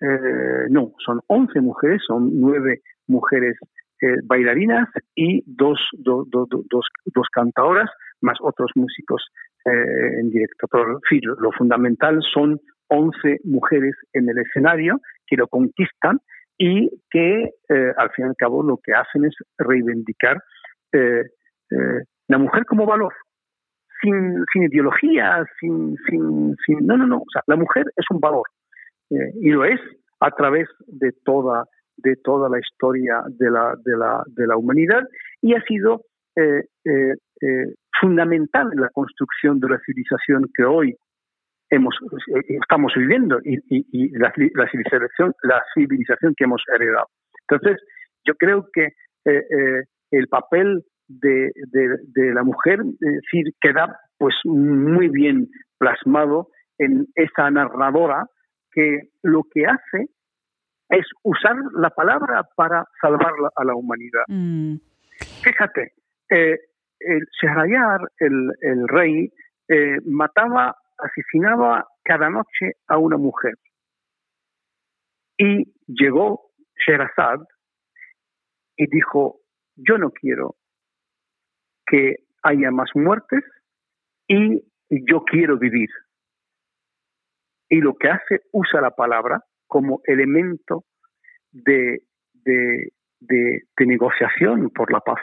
eh, no, son once mujeres, son nueve mujeres eh, bailarinas y dos, do- do- do- dos, dos cantadoras más otros músicos eh, en directo. Pero sí, lo, lo fundamental son 11 mujeres en el escenario que lo conquistan y que al fin y al cabo lo que hacen es reivindicar la mujer como valor, sin, sin ideología, sin, sin, sin... No, no, no. O sea, la mujer es un valor eh, y lo es a través de toda de toda la historia de la, de la, de la humanidad y ha sido eh, eh, eh, fundamental en la construcción de la civilización que hoy hemos, eh, estamos viviendo y, y, y la, civilización, la civilización que hemos heredado. Entonces, yo creo que el papel de, de, de, la mujer es decir, queda pues muy bien plasmado en esa narradora que lo que hace es usar la palabra para salvar a la humanidad. Mm. Fíjate, eh, el Shehrayar, el, el rey, eh, mataba, asesinaba cada noche a una mujer. Y llegó Sherazad y dijo, yo no quiero que haya más muertes y yo quiero vivir. Y lo que hace, usa la palabra como elemento de, de, de, negociación por la paz,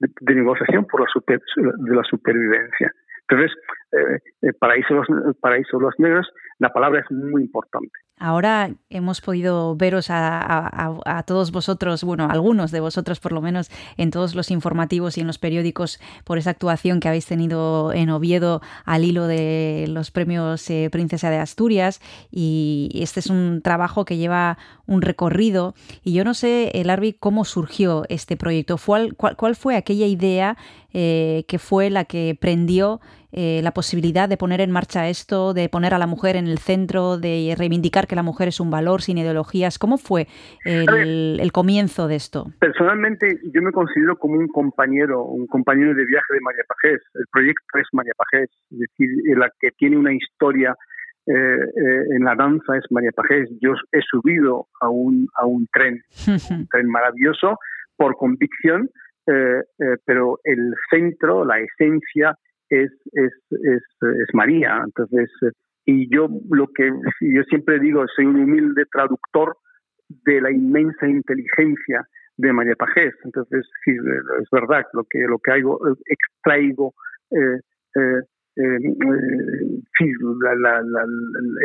de, negociación por la, super, de la supervivencia. Entonces, eh, los, para eso los negros, la palabra es muy importante. Ahora hemos podido veros a, todos vosotros, bueno, algunos de vosotros por lo menos, en todos los informativos y en los periódicos por esa actuación que habéis tenido en Oviedo al hilo de los premios eh, Princesa de Asturias. Y este es un trabajo que lleva un recorrido. Y yo no sé, el Arbi, cómo surgió este proyecto. ¿Cuál, cuál, cuál fue aquella idea eh, que fue la que prendió eh, la posibilidad de poner en marcha esto, de poner a la mujer en el centro, de reivindicar que la mujer es un valor sin ideologías. ¿Cómo fue el, el, comienzo de esto? Personalmente, yo me considero como un compañero, un compañero de viaje de María Pajés. El proyecto es María Pajés, es decir, la que tiene una historia eh, eh, en la danza es María Pajés. Yo he subido a un, a un tren, un tren maravilloso, por convicción, eh, pero el centro, la esencia, es, es, es, María. Entonces, y yo lo que yo siempre digo, soy un humilde traductor de la inmensa inteligencia de María Pajés. Entonces, sí, es verdad, lo que, lo que hago, extraigo eh, eh, eh,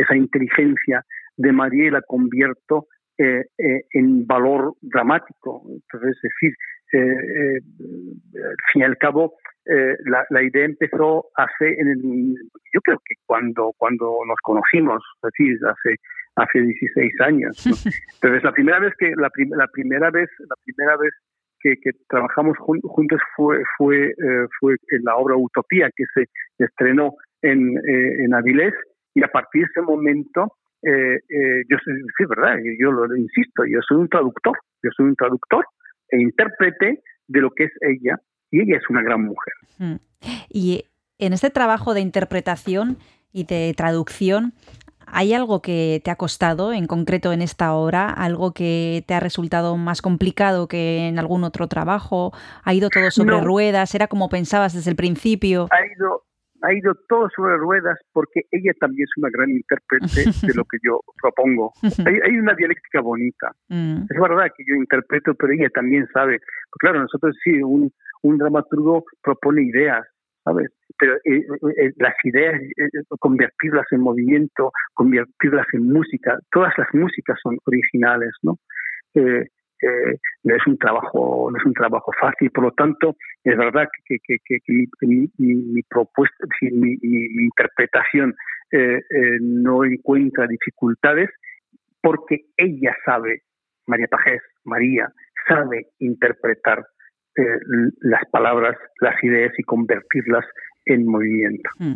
esa inteligencia de María y la convierto en valor dramático. Entonces, es decir, al fin y al cabo, eh, la, la, idea empezó hace, en el, yo creo que cuando, cuando nos conocimos, así, hace, hace 16 años. ¿no? Entonces, la primera vez que, la, prim la primera vez, la primera vez que, que trabajamos jun juntos fue, fue, eh, fue en la obra Utopía, que se estrenó en, eh, en Avilés, y a partir de ese momento, eh, yo soy, sí, verdad, yo lo insisto, yo soy un traductor, yo soy un traductor e intérprete de lo que es ella, y ella es una gran mujer. Mm. Y en este trabajo de interpretación y de traducción, ¿hay algo que te ha costado, en concreto en esta obra? ¿Algo que te ha resultado más complicado que en algún otro trabajo? ¿Ha ido todo sobre no. ruedas? ¿Era como pensabas desde el principio? Ha ido, ha ido todo sobre ruedas porque ella también es una gran intérprete de lo que yo propongo. Hay, hay una dialéctica bonita. Mm. Es verdad que yo interpreto, pero ella también sabe. Claro, nosotros sí, un, un dramaturgo propone ideas, ¿sabes? Pero eh, eh, las ideas, eh, convertirlas en movimiento, convertirlas en música, todas las músicas son originales, ¿no? No es un trabajo, no es un trabajo fácil, por lo tanto, es verdad que, mi, propuesta, mi, interpretación no encuentra dificultades porque ella sabe, María Pajés, María, sabe interpretar eh, las palabras, las ideas y convertirlas en movimiento. Mm.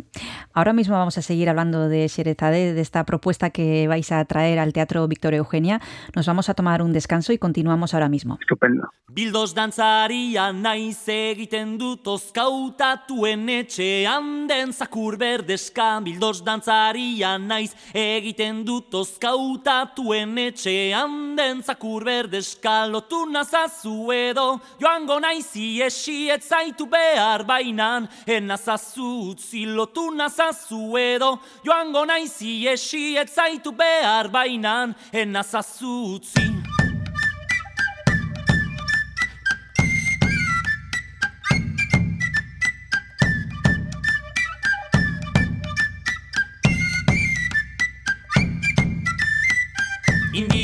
Ahora mismo vamos a seguir hablando de Xerezade, de esta propuesta que vais a traer al Teatro Victoria Eugenia. Nos vamos a tomar un descanso y continuamos ahora mismo. Estupendo. Bildos dantzaria naiz egiten dut ozkautatuen etxean den zakur berdeska Bildos dantzaria naiz egiten dut ozkautatuen etxean den zakur berdeska Lotu nazazu edo joango naizi esi ez zaitu behar bainan Enazazu utzi lotu nazazu edo. Joango naizi esi ez behar bainan Enazazu utzi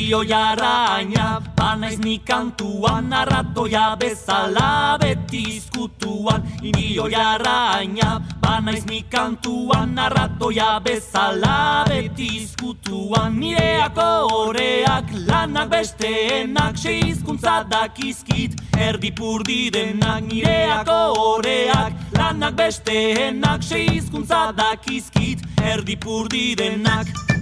Indio jarraina, banaiz ni kantuan Arratoia bezala beti izkutuan. Indio jarraina, banaiz ni kantuan Arratoia bezala beti izkutuan. Nireako horeak lanak besteenak Se hizkuntza dakizkit erdipurdi denak. Nireako horeak lanak besteenak Se hizkuntza dakizkit erdipurdi denak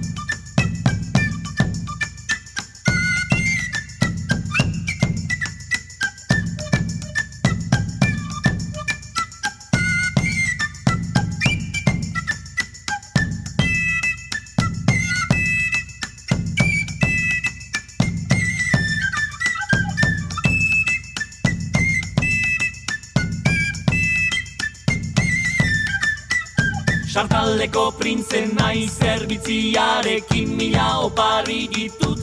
Aldeko printzen naiz zerbitziarekin mila opari ditut.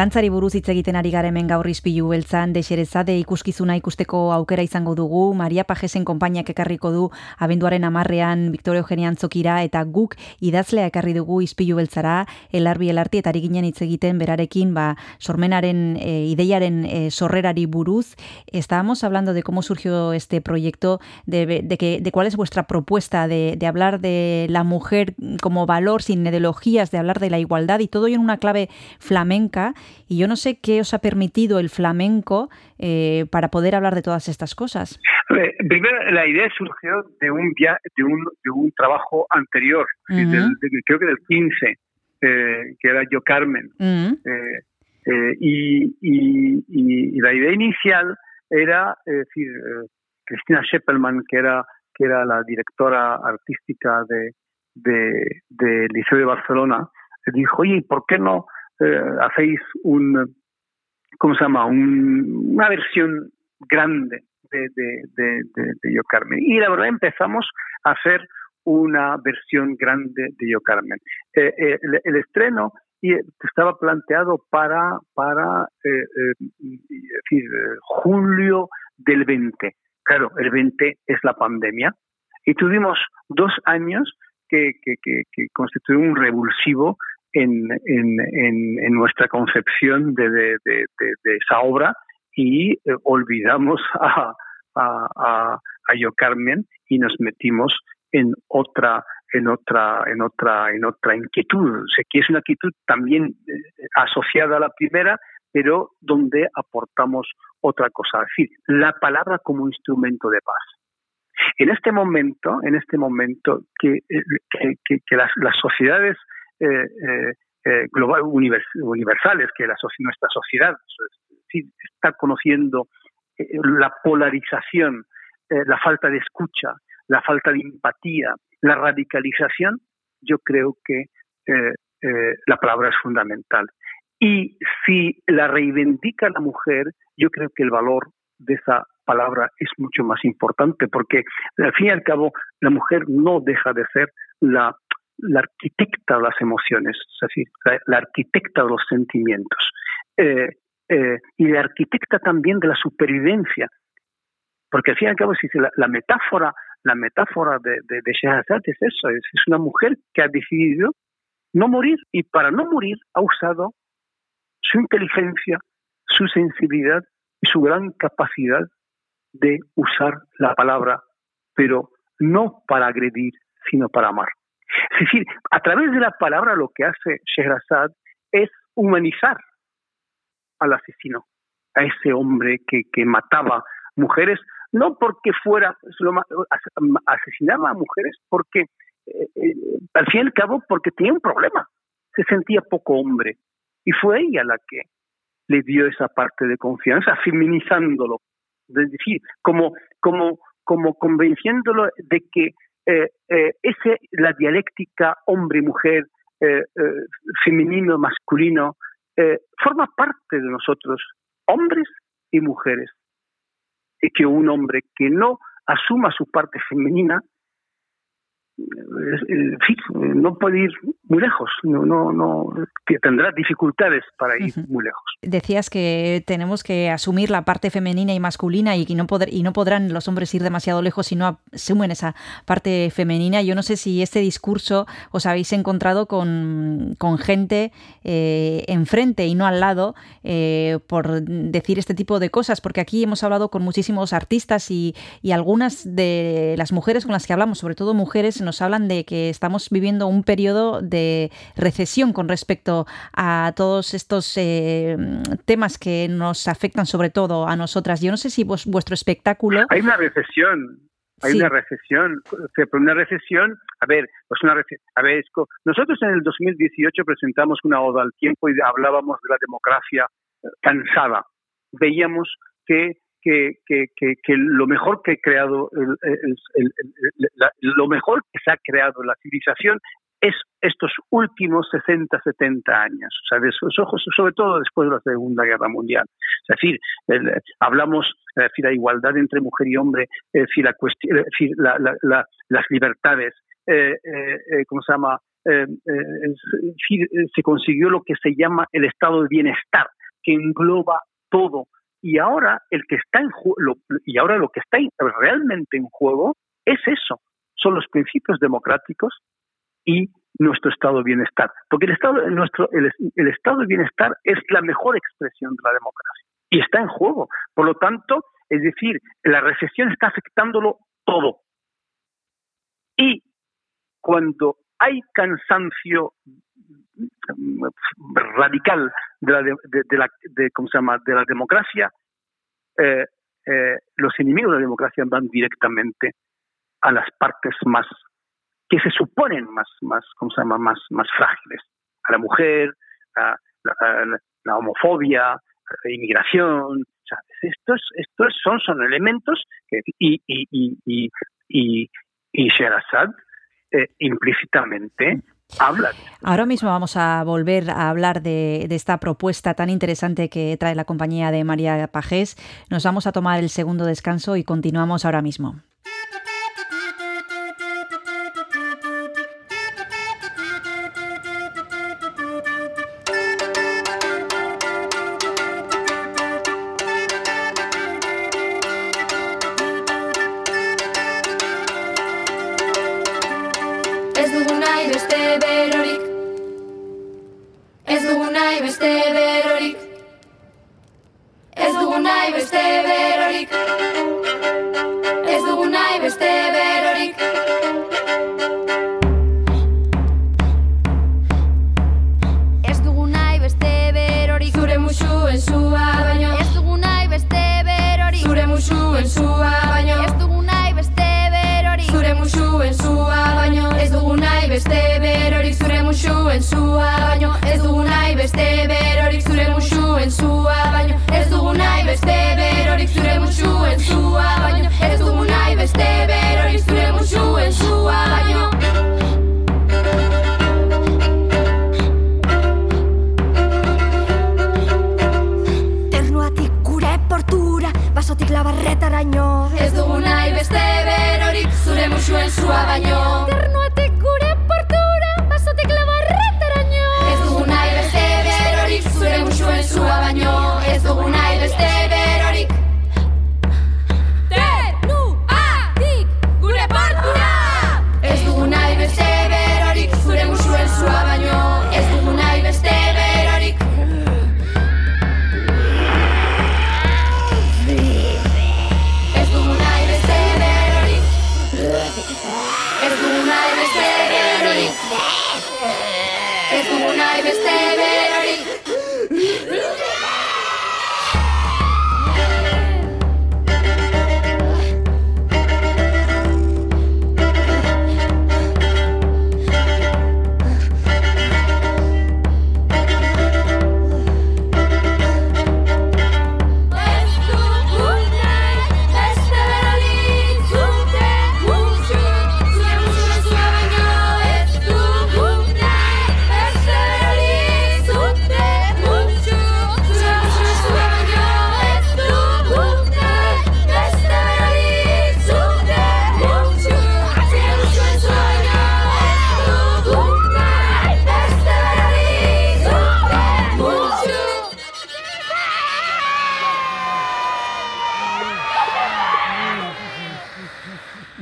Dantzari buruz hitz egiten ari garen hemen gaur izpilu beltzan deserezade ikuskizuna ikusteko aukera izango dugu. Maria Pajesen konpainiak ekarriko du abenduaren amarrean Victoria Eugenia Antzokira eta guk idazlea ekarri dugu izpilu beltzara elarbi elarti eta ari ginen hitz egiten berarekin ba, sormenaren e, ideiaren e, sorrerari buruz. Estábamos hablando de cómo surgió este proyecto, de, de, que, de cuál es vuestra propuesta de, de hablar de la mujer como valor sin ideologías, de hablar de la igualdad y todo en una clave flamenca. Y yo no sé qué os ha permitido el flamenco eh, para poder hablar de todas estas cosas. Eh, Primero, la idea surgió de un, via de un, de un trabajo anterior, uh -huh. del, de, creo que del 15, eh, que era Yo Carmen. Uh -huh. y, y, y, la idea inicial era, es decir, Cristina Scheppelman, que era, que era la directora artística de, de, de Liceo de Barcelona, dijo, oye, ¿por qué no eh, hacéis un, ¿cómo se llama? Un, una versión grande de, de, de, Yo Carmen. Y la verdad empezamos a hacer una versión grande de Yo Carmen. Eh, eh, el, el, estreno estaba planteado para, para decir, julio del 20. Claro, el 20 es la pandemia. Y tuvimos dos años que, que, que, que constituyeron un revulsivo en, en, en, en nuestra concepción de, de, de, esa obra y eh, olvidamos a, a, a, Yo Carmen y nos metimos en otra en otra en otra en otra inquietud. Sé que es una inquietud también eh, asociada a la primera pero donde aportamos otra cosa. Es decir la palabra como instrumento de paz. En este momento en este momento que que, que, que las, las sociedades eh, eh, global, univers, universales que nuestra sociedad está conociendo eh, la polarización, eh, la falta de escucha, la falta de empatía, la radicalización, yo creo que eh, eh, la palabra es fundamental. Y si la reivindica la mujer, yo creo que el valor de esa palabra es mucho más importante, porque al fin y al cabo la mujer no deja de ser la, la arquitecta de las emociones, es decir, la, arquitecta de los sentimientos. Eh, eh, y la arquitecta también de la supervivencia, porque al fin y al cabo si la, metáfora, la metáfora de, de, de Shahrazad es eso, es, es una mujer que ha decidido no morir y para no morir ha usado su inteligencia, su sensibilidad y su gran capacidad de usar la palabra, pero no para agredir, sino para amar. Es decir, a través de la palabra lo que hace Shehrazad es humanizar al asesino, a ese hombre que, que mataba mujeres, no porque fuera, asesinaba a mujeres porque, eh, eh, al fin y al cabo, porque tenía un problema, se sentía poco hombre. Y fue ella la que le dio esa parte de confianza, feminizándolo, es decir, como, como, como convenciéndolo de que ese, la dialéctica hombre-mujer, eh, eh, femenino-masculino, eh, forma parte de nosotros, hombres y mujeres. Y que un hombre que no asuma su parte femenina en fin, no puede ir muy lejos, no, no, no tendrá dificultades para ir uh -huh. muy lejos. Decías que tenemos que asumir la parte femenina y masculina y no, poder, y no podrán los hombres ir demasiado lejos si no asumen esa parte femenina. Yo no sé si este discurso os habéis encontrado con, con gente eh, enfrente y no al lado eh, por decir este tipo de cosas, porque aquí hemos hablado con muchísimos artistas y, y algunas de las mujeres con las que hablamos, sobre todo mujeres, nos hablan de que estamos viviendo un periodo de recesión con respecto a todos estos eh, temas que nos afectan sobre todo a nosotras. Yo no sé si vos, vuestro espectáculo... Hay una recesión, hay sí. una recesión, pero una recesión, a ver, pues una recesión, a ver, nosotros en el 2018 presentamos una oda al tiempo y hablábamos de la democracia cansada. Veíamos que que, que, que, lo mejor que ha creado lo mejor que se ha creado la civilización es estos últimos 60, 70 años, o sea, de sobre todo después de la Segunda Guerra Mundial. Es decir, hablamos es decir, la igualdad entre mujer y hombre, decir, la decir, la, la, la, las libertades, eh, eh, ¿cómo se llama? Eh, se consiguió lo que se llama el estado de bienestar, que engloba todo, y ahora el que está en lo, y ahora lo que está realmente en juego es eso son los principios democráticos y nuestro estado de bienestar porque el estado nuestro el, el estado de bienestar es la mejor expresión de la democracia y está en juego. Por lo tanto es decir la recesión está afectándolo todo. Y cuando hay cansancio radical de la, de, la de, ¿cómo se llama? de la democracia, eh, eh, los enemigos de la democracia van directamente a las partes más que se suponen más, más, ¿cómo se llama? más, más frágiles, a la mujer, a la, homofobia, a la inmigración. Estos, estos son, son elementos que, y, y, y, y, y, y eh, implícitamente Ahora mismo vamos a volver a hablar de, de, esta propuesta tan interesante que trae la compañía de María Pajés. Nos vamos a tomar el segundo descanso y continuamos ahora mismo.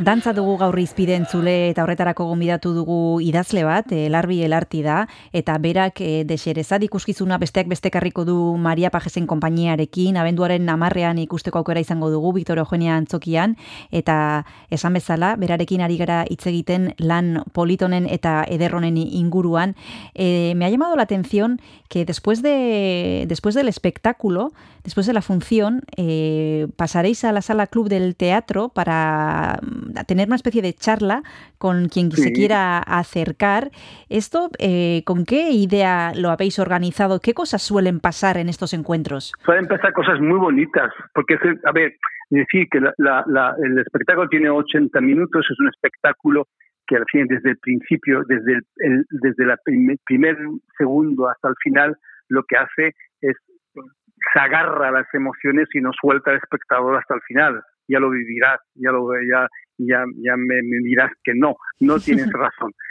Dantza dugu gaur izpide entzule eta horretarako gonbidatu dugu idazle bat, eh, Larbi Elarti da, eta berak e, deserezad ikuskizuna besteak bestekarriko du Maria Pajesen konpainiarekin, abenduaren namarrean ikusteko aukera izango dugu, Victor Eugenia Antzokian, eta esan bezala, berarekin ari gara hitz egiten lan politonen eta ederronen inguruan. Eh, me ha llamado la atención que después, de, después del espectáculo, después de la función, eh, pasaréis a la sala club del teatro para tener una especie de charla con quien se Sí. quiera acercar. ¿Esto eh, con qué idea lo habéis organizado? ¿Qué cosas suelen pasar en estos encuentros? Pueden pasar cosas muy bonitas, porque, a ver, decir que la- la- la- el espectáculo tiene 80 minutos, es un espectáculo que al fin, desde el principio, desde el, el- desde el primer segundo hasta el final, lo que hace es se agarra a las emociones y nos suelta al espectador hasta el final. Ya lo vivirás, ya lo ya, ya, ya me, me dirás que no, no tienes razón.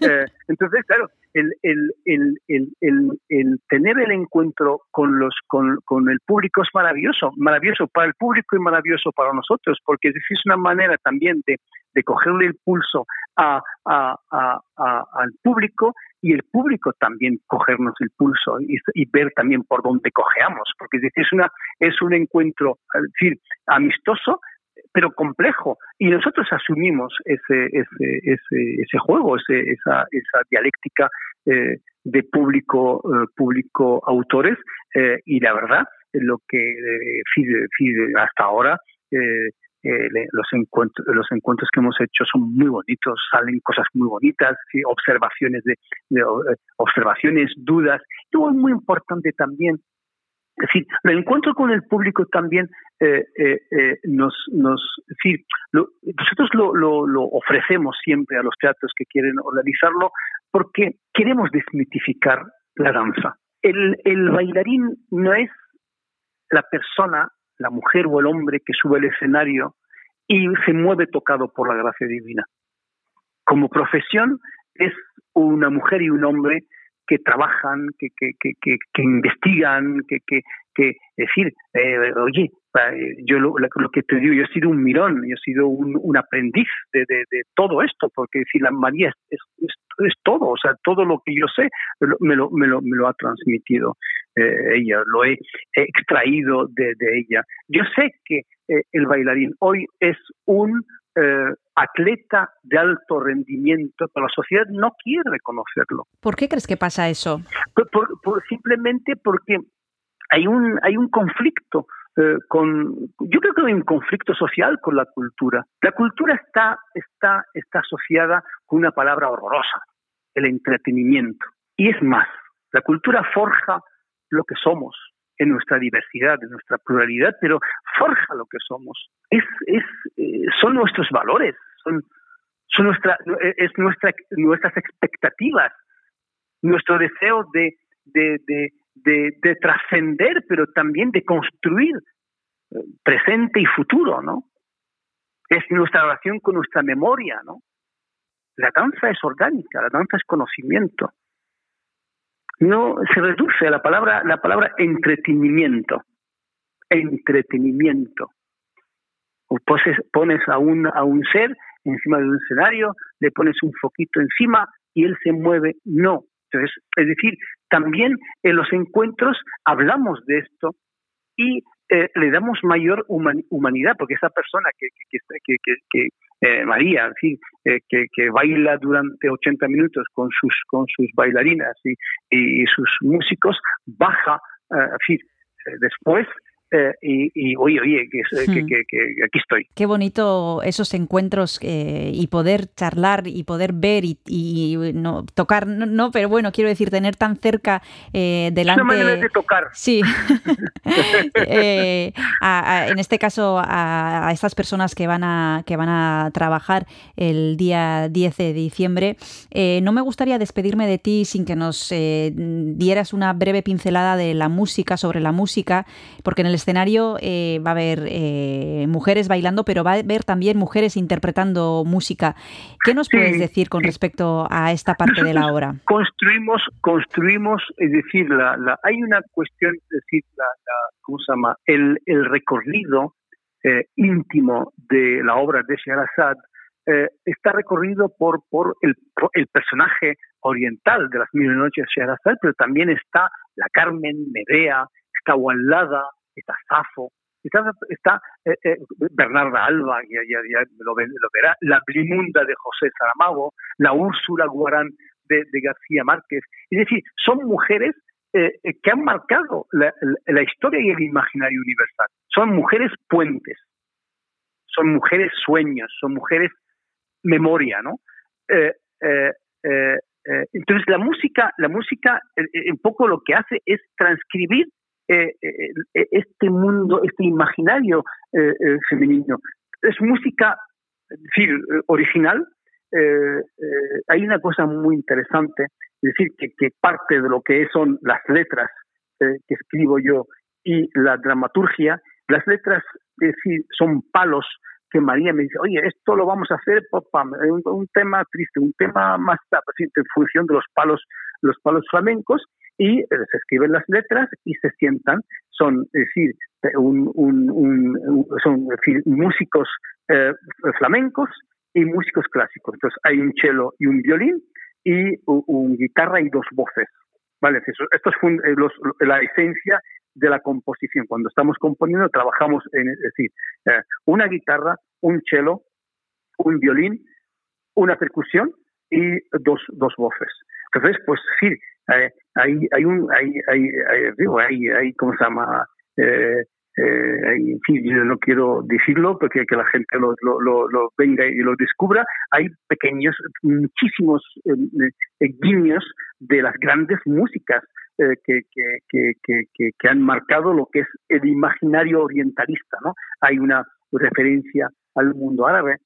Eh, Entonces, claro, el, el, el, el, tener el encuentro con, los, con, con el público es maravilloso, maravilloso para el público y maravilloso para nosotros, porque es una manera también de, de cogerle el pulso a, a, a, al público y el público también cogernos el pulso y, y ver también por dónde cojeamos, porque es decir, es, una, es un encuentro es decir, amistoso, pero complejo. Y nosotros asumimos ese ese ese, ese juego ese, esa esa dialéctica eh, de público eh, público autores eh, y la verdad lo que eh, fide- fide hasta ahora eh, eh, los encuentros los encuentros que hemos hecho son muy bonitos salen cosas muy bonitas observaciones de, observaciones dudas y es muy importante también es decir, el encuentro con el público también eh, eh, eh, nos, nos, lo- nosotros lo, lo, lo ofrecemos siempre a los teatros que quieren organizarlo porque queremos desmitificar la danza. El, el bailarín no es la persona, la mujer o el hombre que sube al escenario y se mueve tocado por la gracia divina. Como profesión es una mujer y un hombre que trabajan, que, que, que, que, investigan, que, que, que decir, eh, oye, eh, yo lo, que te digo, yo he sido un mirón, yo he sido un, aprendiz de, de, todo esto, porque si la María es, es, todo, o sea, todo lo que yo sé me lo, me lo, me lo ha transmitido eh, ella, lo he extraído de, ella. Yo sé que el bailarín hoy es un eh, atleta de alto rendimiento, pero la sociedad no quiere reconocerlo. ¿Por qué crees que pasa eso? Por- por- por- simplemente porque hay un hay un conflicto eh, con yo creo que hay un conflicto social con la cultura la cultura está está está asociada con una palabra horrorosa el entretenimiento y es más la cultura forja lo que somos en nuestra diversidad en nuestra pluralidad pero forja lo que somos es es eh, son nuestros valores son son nuestra es nuestra nuestras expectativas nuestro deseo de, de, de, de, de trascender, pero también de construir eh, presente y futuro, ¿no? Es nuestra relación con nuestra memoria, ¿no? La danza es orgánica, la danza es conocimiento. No se reduce a la palabra, la palabra entretenimiento. Entretenimiento. O pones a un, a un ser encima de un escenario, le pones un foquito encima y él se mueve. No. Entonces, es decir, también en los encuentros hablamos de esto y eh, le damos mayor humanidad, porque esa persona que, que, que eh, María, fin, eh, que, que, baila durante 80 minutos con sus, con sus bailarinas y, y sus músicos, baja, en fin, después eh, y, y, oye, oye, que, hmm. que, que, que, aquí estoy. Qué bonito esos encuentros eh, y poder charlar y poder ver y, y no tocar, no, no, pero bueno, quiero decir, tener tan cerca eh, delante... Una manera de tocar. Sí. eh, a, a, en este caso, a, a, estas personas que van a, que van a trabajar el día 10 de diciembre, no me gustaría despedirme de ti sin que nos dieras una breve pincelada de la música, sobre la música, porque en el escenario eh, va a haber eh, mujeres bailando, pero va a haber también mujeres interpretando música. ¿Qué nos sí, puedes decir con respecto a esta parte Nosotros de la obra? Construimos, construimos, es decir, la, la, hay una cuestión, es decir, la, la ¿cómo se llama? El, el recorrido eh, íntimo de la obra de Sherazad eh, está recorrido por, por el, el, personaje oriental de las mil noches de Sherazad, pero también está la Carmen, Medea, está Wallada, está Safo, está, eh, eh, Bernarda Alba, ya, ya, ya lo, verá, la Blimunda de José Saramago, la Úrsula Guarán de, García Márquez. Es decir, son mujeres eh, que han marcado la, historia y el imaginario universal. Son mujeres puentes, son mujeres sueños, son mujeres memoria, ¿no? Entonces la música, la música, un poco lo que hace es transcribir eh, eh, este mundo, este imaginario eh, eh femenino. Es música decir, original. Eh, hay una cosa muy interesante, es decir, que, que, parte de lo que son las letras que escribo yo y la dramaturgia, las letras es decir, son palos que María me dice, oye, esto lo vamos a hacer, papá, un, un tema triste, un tema más en función de los palos, los palos flamencos, y se escriben las letras y se sientan, son, es decir, un, un, un, son músicos eh, flamencos y músicos clásicos. Entonces hay un cello y un violín y un guitarra y dos voces. ¿Vale? Esto es eh, los, la esencia de la composición. Cuando estamos componiendo trabajamos en, es decir, eh, una guitarra, un cello, un violín, una percusión y dos, dos voces. Entonces, pues sí, eh, hay, hay un, hay, hay, digo, hay, hay, ¿cómo se llama? Eh, eh, en fin, yo no quiero decirlo porque que la gente lo, lo, lo, lo venga y lo descubra, hay pequeños, muchísimos eh, eh, guiños de las grandes músicas eh, que, que, que, que, han marcado lo que es el imaginario orientalista, ¿no? Hay una referencia al mundo árabe,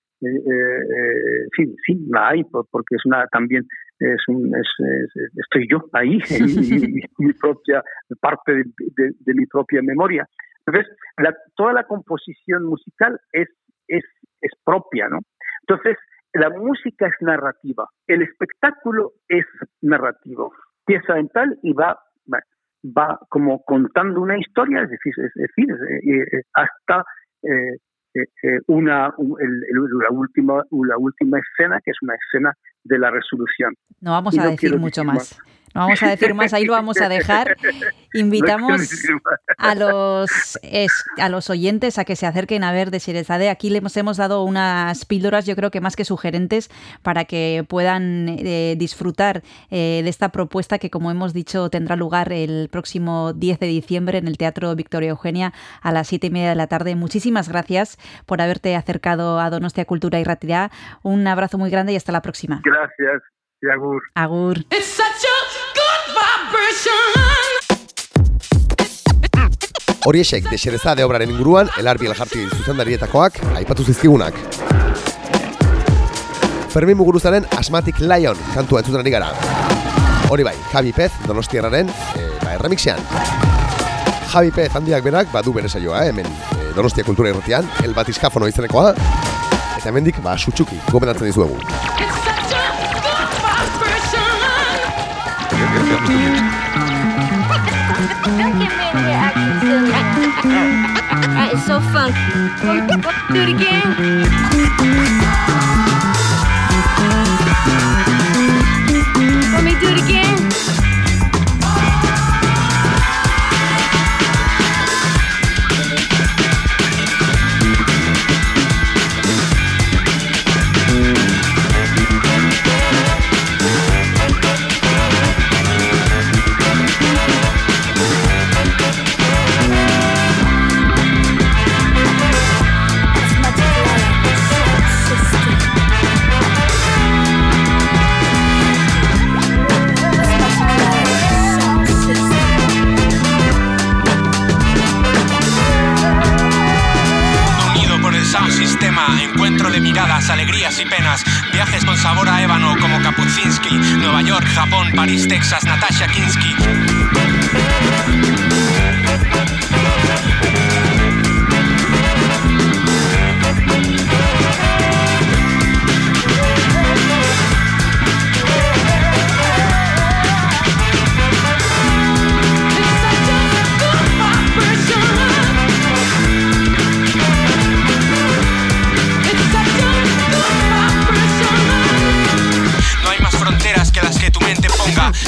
sí, sí, la hay, porque es una también es un, es, es, estoy yo ahí, mi propia parte de, de, de, mi propia memoria. Entonces, la, toda la composición musical es, es, es propia, ¿no? Entonces, la música es narrativa, el espectáculo es narrativo, pieza mental y va, va como contando una historia, es decir, es decir hasta eh, eh, una, un, el, el, la, última, la última escena, que es una escena de la resolución. No vamos a no decir mucho más. más. No vamos a decir más, ahí lo vamos a dejar. Invitamos a los, es, a los oyentes a que se acerquen a ver de Sherezade. Aquí le hemos, hemos dado unas píldoras, yo creo que más que sugerentes, para que puedan eh, disfrutar eh, de esta propuesta que, como hemos dicho, tendrá lugar el próximo 10 de diciembre en el Teatro Victoria Eugenia a las 7 y media de la tarde. Muchísimas gracias por haberte acercado a Donostia Cultura y Ratirá. Un abrazo muy grande y hasta la próxima. Gracias. Y agur. Agur. Horiexek desereza de obraren inguruan, elarbi eljarti zuzendarietakoak, aipatu zizkigunak. Fermin Muguruzaren Asmatic Lion kantua entzuten ari gara. Hori bai, Javi Pez, donostiarraren, e, ba, erremixean. Javi Pez handiak berak, badu bere saioa, eh, hemen e, Donostia Kultura Irratian, el batizkafono izenekoa, eta hemendik, ba, sutsuki, gomendatzen dizuegu. Here comes the music. Don't get me in here acting silly. that is so funky. Do it again. Let me do it again? Encuentro de miradas, alegrías y penas, viajes con sabor a ébano como Kapuscinski, Nueva York, Japón, París, Texas, Natasha Kinsky.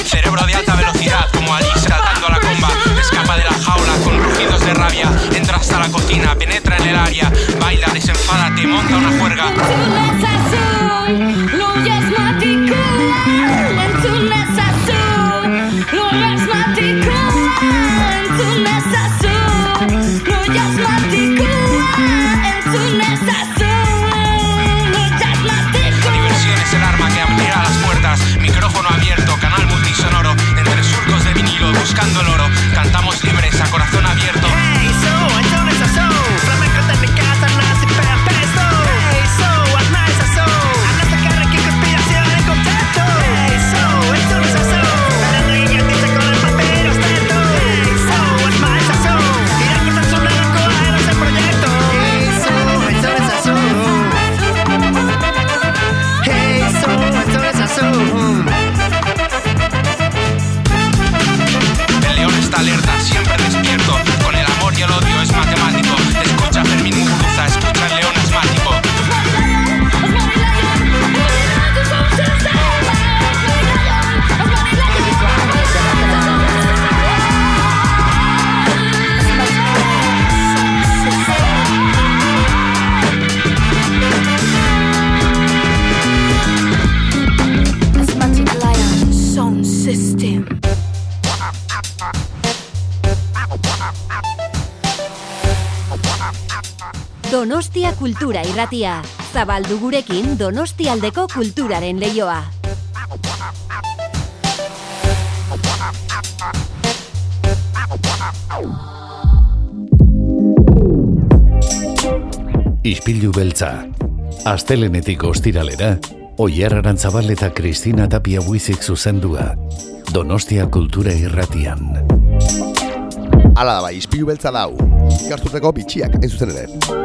Cerebro de alta velocidad, como Alice saltando a la comba. Escapa de la jaula con rugidos de rabia. Entra hasta la cocina, penetra en el área. Baila, desenfada, te monta una juerga. Kultura Irratia. Zabaldu gurekin Donostialdeko kulturaren leioa. Ispilu beltza. Astelenetik ostiralera, Oier Arantzabal eta Kristina Tapia Buizik zuzendua. Donostia Kultura Irratian. Hala da bai, ispilu beltza dau. Gartuteko bitxiak, hain zuzen ere.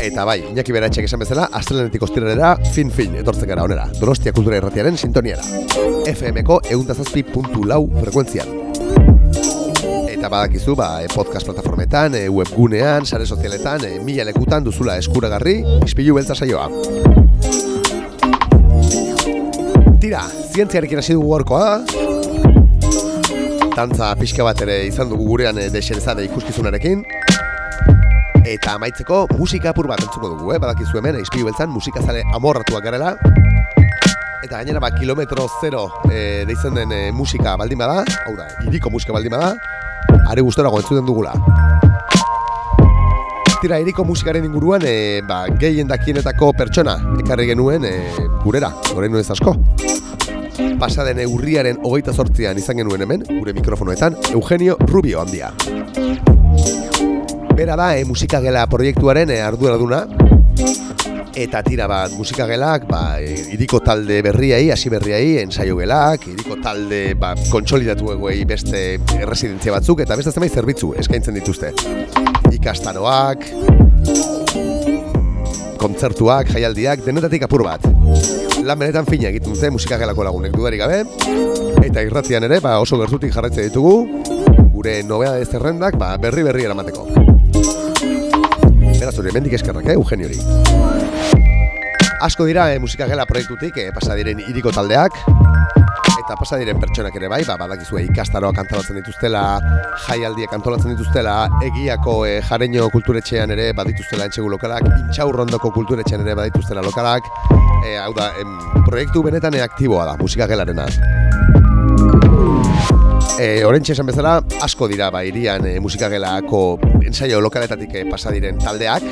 Eta bai, Iñaki Beratxek esan bezala, astelenetik ostiralera, fin-fin, etortzen gara onera. Donostia Kultura Irratiaren sintoniara. FM-ko eundazazpi puntu lau frekuentzian. Eta badakizu, ba, e, podcast plataformetan, e, webgunean, sare sozialetan, e, mila lekutan duzula eskuragarri, ispilu beltza saioa. Tira, zientziarekin hasi dugu gorkoa, dantza pixka bat ere izan dugu gurean e, deserezade ikuskizunarekin, Eta amaitzeko musika apur bat entzuko dugu, eh? Badakizu hemen, izpilu beltzan musikazale amorratuak garela. Eta gainera, ba, kilometro zero e, deitzen den e, musika baldin bada, hau da, iriko musika baldin bada, are gustorago entzuten dugula. Tira, iriko musikaren inguruan, e, ba, gehien dakienetako pertsona ekarri genuen e, gurera, goren ez asko. Pasaden urriaren hogeita sortzian izan genuen hemen, gure mikrofonoetan, Eugenio Rubio handia. Bera da, e, musikagela proiektuaren e, arduraduna, eta tira bat musikagelak, ba, e, iriko talde berriai, hasi berriai, ensaio gelak, iriko talde ba, kontsolidatu eguei beste erresidentzia batzuk, eta beste zenbait zerbitzu eskaintzen dituzte. Ikastaroak, mm, kontzertuak, jaialdiak, denetatik apur bat. Lan benetan fina egiten dute musikagelako lagunek dudarik gabe, eta irratian ere ba, oso gertutik jarraitzen ditugu, gure nobea zerrendak ba, berri berri eramateko. Beraz hori, mendik eskerrak, eh, Eugeniori. Asko dira eh, musikagela proiektutik eh, pasa diren iriko taldeak eta pasa diren pertsonak ere bai, ba, badakizu eh, ikastaroak antolatzen dituztela, jaialdiak antolatzen dituztela, egiako eh, jareño kulturetxean ere badituztela entxegu lokalak, intxaurrondoko kulturetxean ere badituztela lokalak, eh, hau da, em, proiektu benetan eh, aktiboa da, musikagelarena. E, Orentxe esan bezala, asko dira ba, irian e, musikagelako ensaio lokaletatik e, pasa diren taldeak.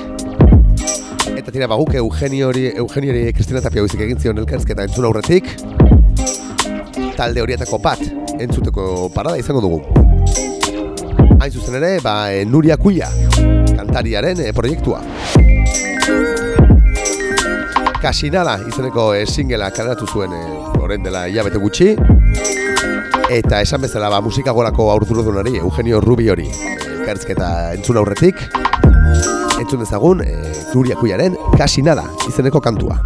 Eta tira, baguk Eugeniori, Eugeniori Kristina Tapia Huizik egin zion elkarrizketa entzun aurretik. Talde horietako bat entzuteko parada izango dugu. Hain zuzen ere, ba, e, Nuria Kuia, kantariaren e, proiektua. Kasinada izeneko e, singela kaleratu zuen e, orain dela hilabete gutxi. Eta esan bezala ba, musika golako aurdurudunari Eugenio Rubi hori elkarrizketa entzun aurretik. Entzun dezagun, e, Nuria Kuiaren Kasinada izeneko kantua.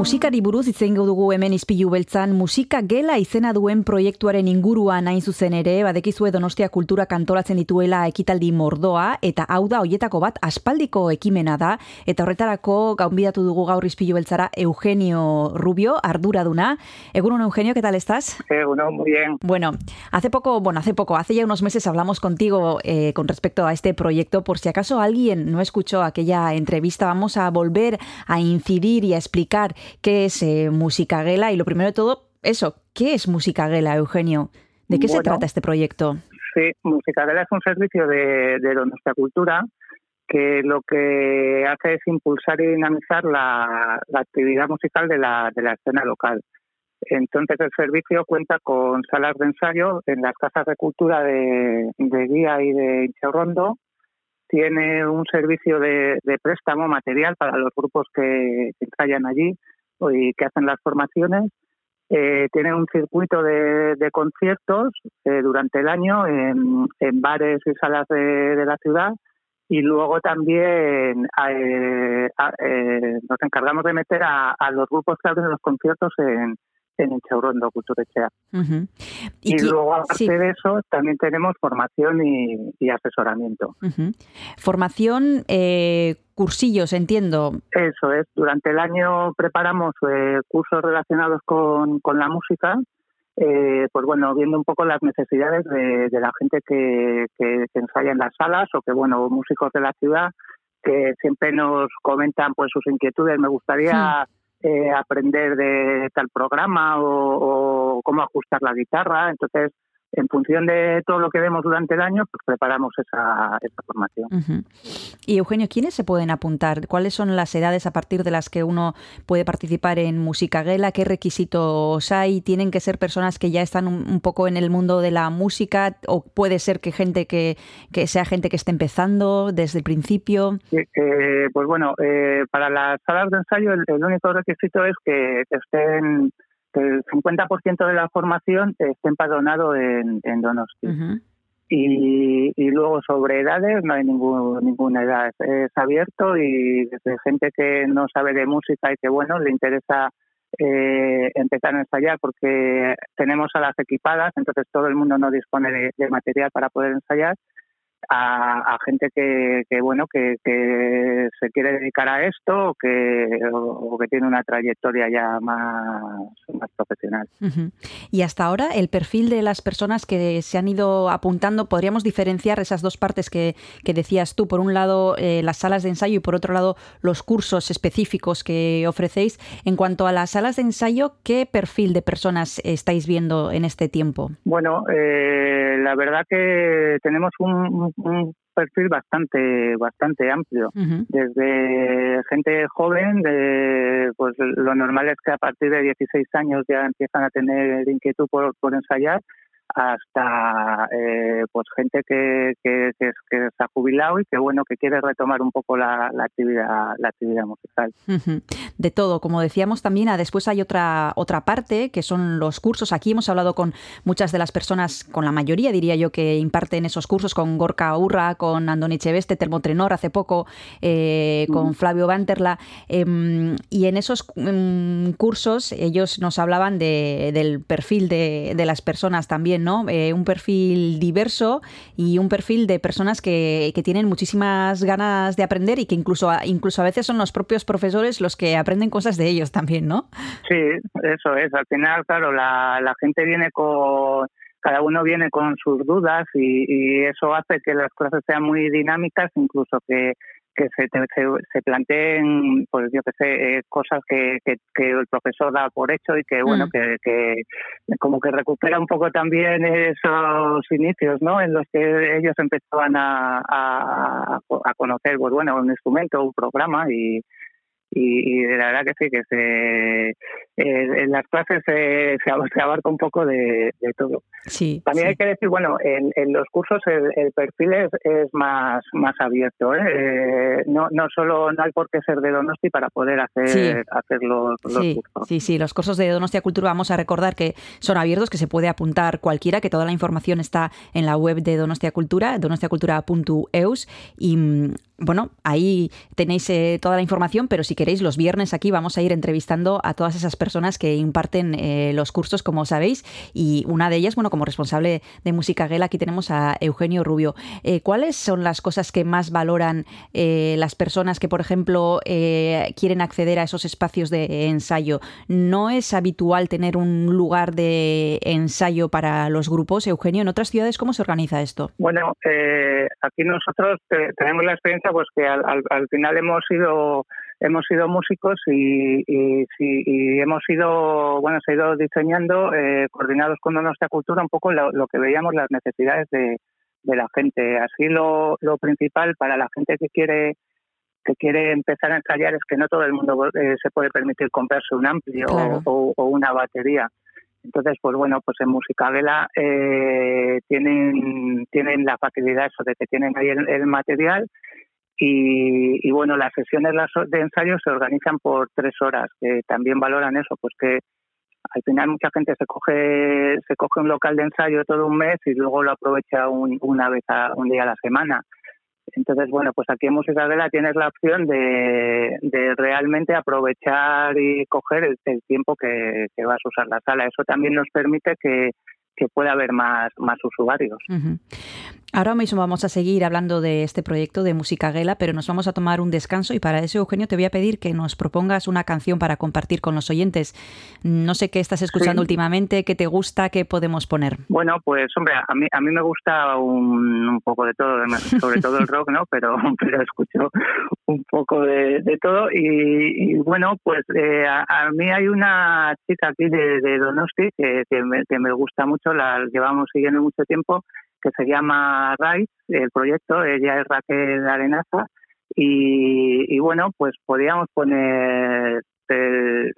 Musikari buruz hitz egingo dugu hemen izpilu beltzan musika gela izena duen proiektuaren inguruan hain zuzen ere, badekizue Donostia kultura kantolatzen dituela ekitaldi mordoa eta hau da hoietako bat aspaldiko ekimena da eta horretarako gaunbidatu dugu gaur izpilu beltzara Eugenio Rubio, arduraduna. Egunon Eugenio, ¿qué tal estás? Egunon, muy bien. Bueno, hace poco, bueno, hace poco, hace ya unos meses hablamos contigo eh, con respecto a este proyecto. Por si acaso alguien no escuchó aquella entrevista, vamos a volver a incidir y a explicar qué es eh, Música Gela. Y lo primero de todo, eso, ¿qué es Música Gela, Eugenio? ¿De qué se trata este proyecto? Sí, Musicadela es un servicio de, de nuestra cultura que lo que hace es impulsar y dinamizar la, la actividad musical de la, de la escena local. Entonces el servicio cuenta con salas de ensayo en las casas de cultura de, de Guía y de Incherrondo. Tiene un servicio de, de préstamo material para los grupos que, que ensayan allí y que hacen las formaciones. Eh, tiene un circuito de, de conciertos eh, durante el año en, en bares y salas de, de la ciudad y luego también eh, eh, nos encargamos de meter a, a los grupos que abren los conciertos en, en Inchaurondo, Culturechea. Ujú. Y, qui- luego, aparte sí. de eso, también tenemos formación y, y asesoramiento. Ujú. Formación, eh, cursillos, entiendo. Eso es, durante el año preparamos eh, cursos relacionados con, con la música, eh, pues bueno, viendo un poco las necesidades de, de la gente que, que, que ensaya en las salas o que, bueno, músicos de la ciudad que siempre nos comentan pues sus inquietudes. Me gustaría eh, aprender de tal programa o, o cómo ajustar la guitarra. Entonces, en función de todo lo que vemos durante el año, pues preparamos esa, esa formación. Y Eugenio, ¿quiénes se pueden apuntar? ¿Cuáles son las edades a partir de las que uno puede participar en Música Gela? ¿Qué requisitos hay? ¿Tienen que ser personas que ya están un, un poco en el mundo de la música? ¿O puede ser que gente que, que sea gente que esté empezando desde el principio? Eh, pues bueno, eh, para las salas de ensayo el, el único requisito es que estén que el 50% de la formación esté empadronado en, en Donosti. Y, y luego sobre edades no hay ningún, ninguna edad, es, es abierto y desde gente que no sabe de música y que bueno le interesa eh, empezar a ensayar porque tenemos a las equipadas, entonces todo el mundo no dispone de, de material para poder ensayar a, a gente que, que bueno que, que se quiere dedicar a esto o que, o, o que tiene una trayectoria ya más, más profesional. Y hasta ahora, el perfil de las personas que se han ido apuntando, podríamos diferenciar esas dos partes que, que decías tú. Por un lado, eh, las salas de ensayo y por otro lado, los cursos específicos que ofrecéis. En cuanto a las salas de ensayo, ¿qué perfil de personas estáis viendo en este tiempo? Bueno, eh, la verdad que tenemos un, un perfil bastante bastante amplio. Desde gente joven, de, pues lo normal es que a partir de 16 años ya empiezan a tener inquietud por, por ensayar, hasta eh, pues gente que, que, que, que se ha jubilado y que bueno que quiere retomar un poco la, la actividad la actividad musical. De todo, como decíamos también, ah, después hay otra otra parte que son los cursos. Aquí hemos hablado con muchas de las personas, con la mayoría diría yo, que imparten esos cursos, con Gorka Urra, con Andoni Cheveste, Termotrenor hace poco, eh, con. Flavio Banterla. em, y en esos em, cursos ellos nos hablaban de- del perfil de, de las personas también, Eh, un perfil diverso y un perfil de personas que, que tienen muchísimas ganas de aprender y que incluso a, incluso a veces son los propios profesores los que aprenden cosas de ellos también, ¿no? Sí, eso es. Al final, claro, la, gente viene con, cada uno viene con sus dudas y eso hace que las clases sean muy dinámicas, incluso que, que se, se, se planteen, pues yo qué sé, eh, cosas que, que, que el profesor da por hecho y que, bueno, Mm. que, que como que recupera un poco también esos inicios, ¿no? En los que ellos empezaban a, a, a conocer, pues bueno, un instrumento, un programa y, y, y la verdad que sí, que se, eh, en las clases se, se ab- se abarca un poco de, de todo. Sí. También hay que decir, bueno, en, en los cursos el, el perfil es, es más, más abierto. ¿eh? Eh, no, no solo no hay por qué ser de Donosti para poder hacer, Sí. hacer los, los Sí, cursos. sí, sí, los cursos de Donostia Cultura vamos a recordar que son abiertos, que se puede apuntar cualquiera, que toda la información está en la web de Donostia Cultura, donostiacultura.eus y mm, bueno, ahí tenéis eh, toda la información, pero si queréis los viernes aquí vamos a ir entrevistando a todas esas personas que imparten eh, los cursos, como sabéis, y una de ellas, bueno, como responsable de Música Gela, aquí tenemos a Eugenio Rubio. Eh, ¿Cuáles son las cosas que más valoran las personas que, por ejemplo, quieren acceder a esos espacios de ensayo? ¿No es habitual tener un lugar de ensayo para los grupos? Eugenio, ¿en otras ciudades cómo se organiza esto? Bueno, aquí nosotros te- tenemos la experiencia pues que al, al- al final hemos sido hemos sido músicos y, y, y hemos ido bueno se ha ido diseñando eh, coordinados con nuestra cultura un poco lo, lo que veíamos las necesidades de, de la gente. Así lo, lo principal para la gente que quiere que quiere empezar a ensayar es que no todo el mundo eh, se puede permitir comprarse un amplio Claro. o, o una batería. Entonces, pues bueno, pues en Música Vela eh, tienen, tienen la facilidad eso de que tienen ahí el, el material y, y, bueno, las sesiones de ensayo se organizan por tres horas, que también valoran eso, pues que al final mucha gente se coge se coge un local de ensayo todo un mes y luego lo aprovecha un- una vez a, un día a la semana. Entonces, bueno, pues aquí en Música Vela tienes la opción de, realmente aprovechar y coger el, el tiempo que, vas a usar la sala. Eso también nos permite que, pueda haber más, más usuarios. Ujú. Ahora mismo vamos a seguir hablando de este proyecto de Música Gela, pero nos vamos a tomar un descanso y para eso, Eugenio, te voy a pedir que nos propongas una canción para compartir con los oyentes. No sé qué estás escuchando Sí. últimamente, qué te gusta, qué podemos poner. Bueno, pues hombre, a mí, a mí me gusta un, un poco de todo, sobre todo el rock, ¿no? Pero, pero escucho un poco de, de todo y, y bueno, pues eh, a, a mí hay una chica aquí de, de Donosti que, que, me, que me gusta mucho, la llevamos siguiendo mucho tiempo, que se llama Rai, el proyecto, ella es Raquel Arenaza y, y bueno, pues podríamos poner, el-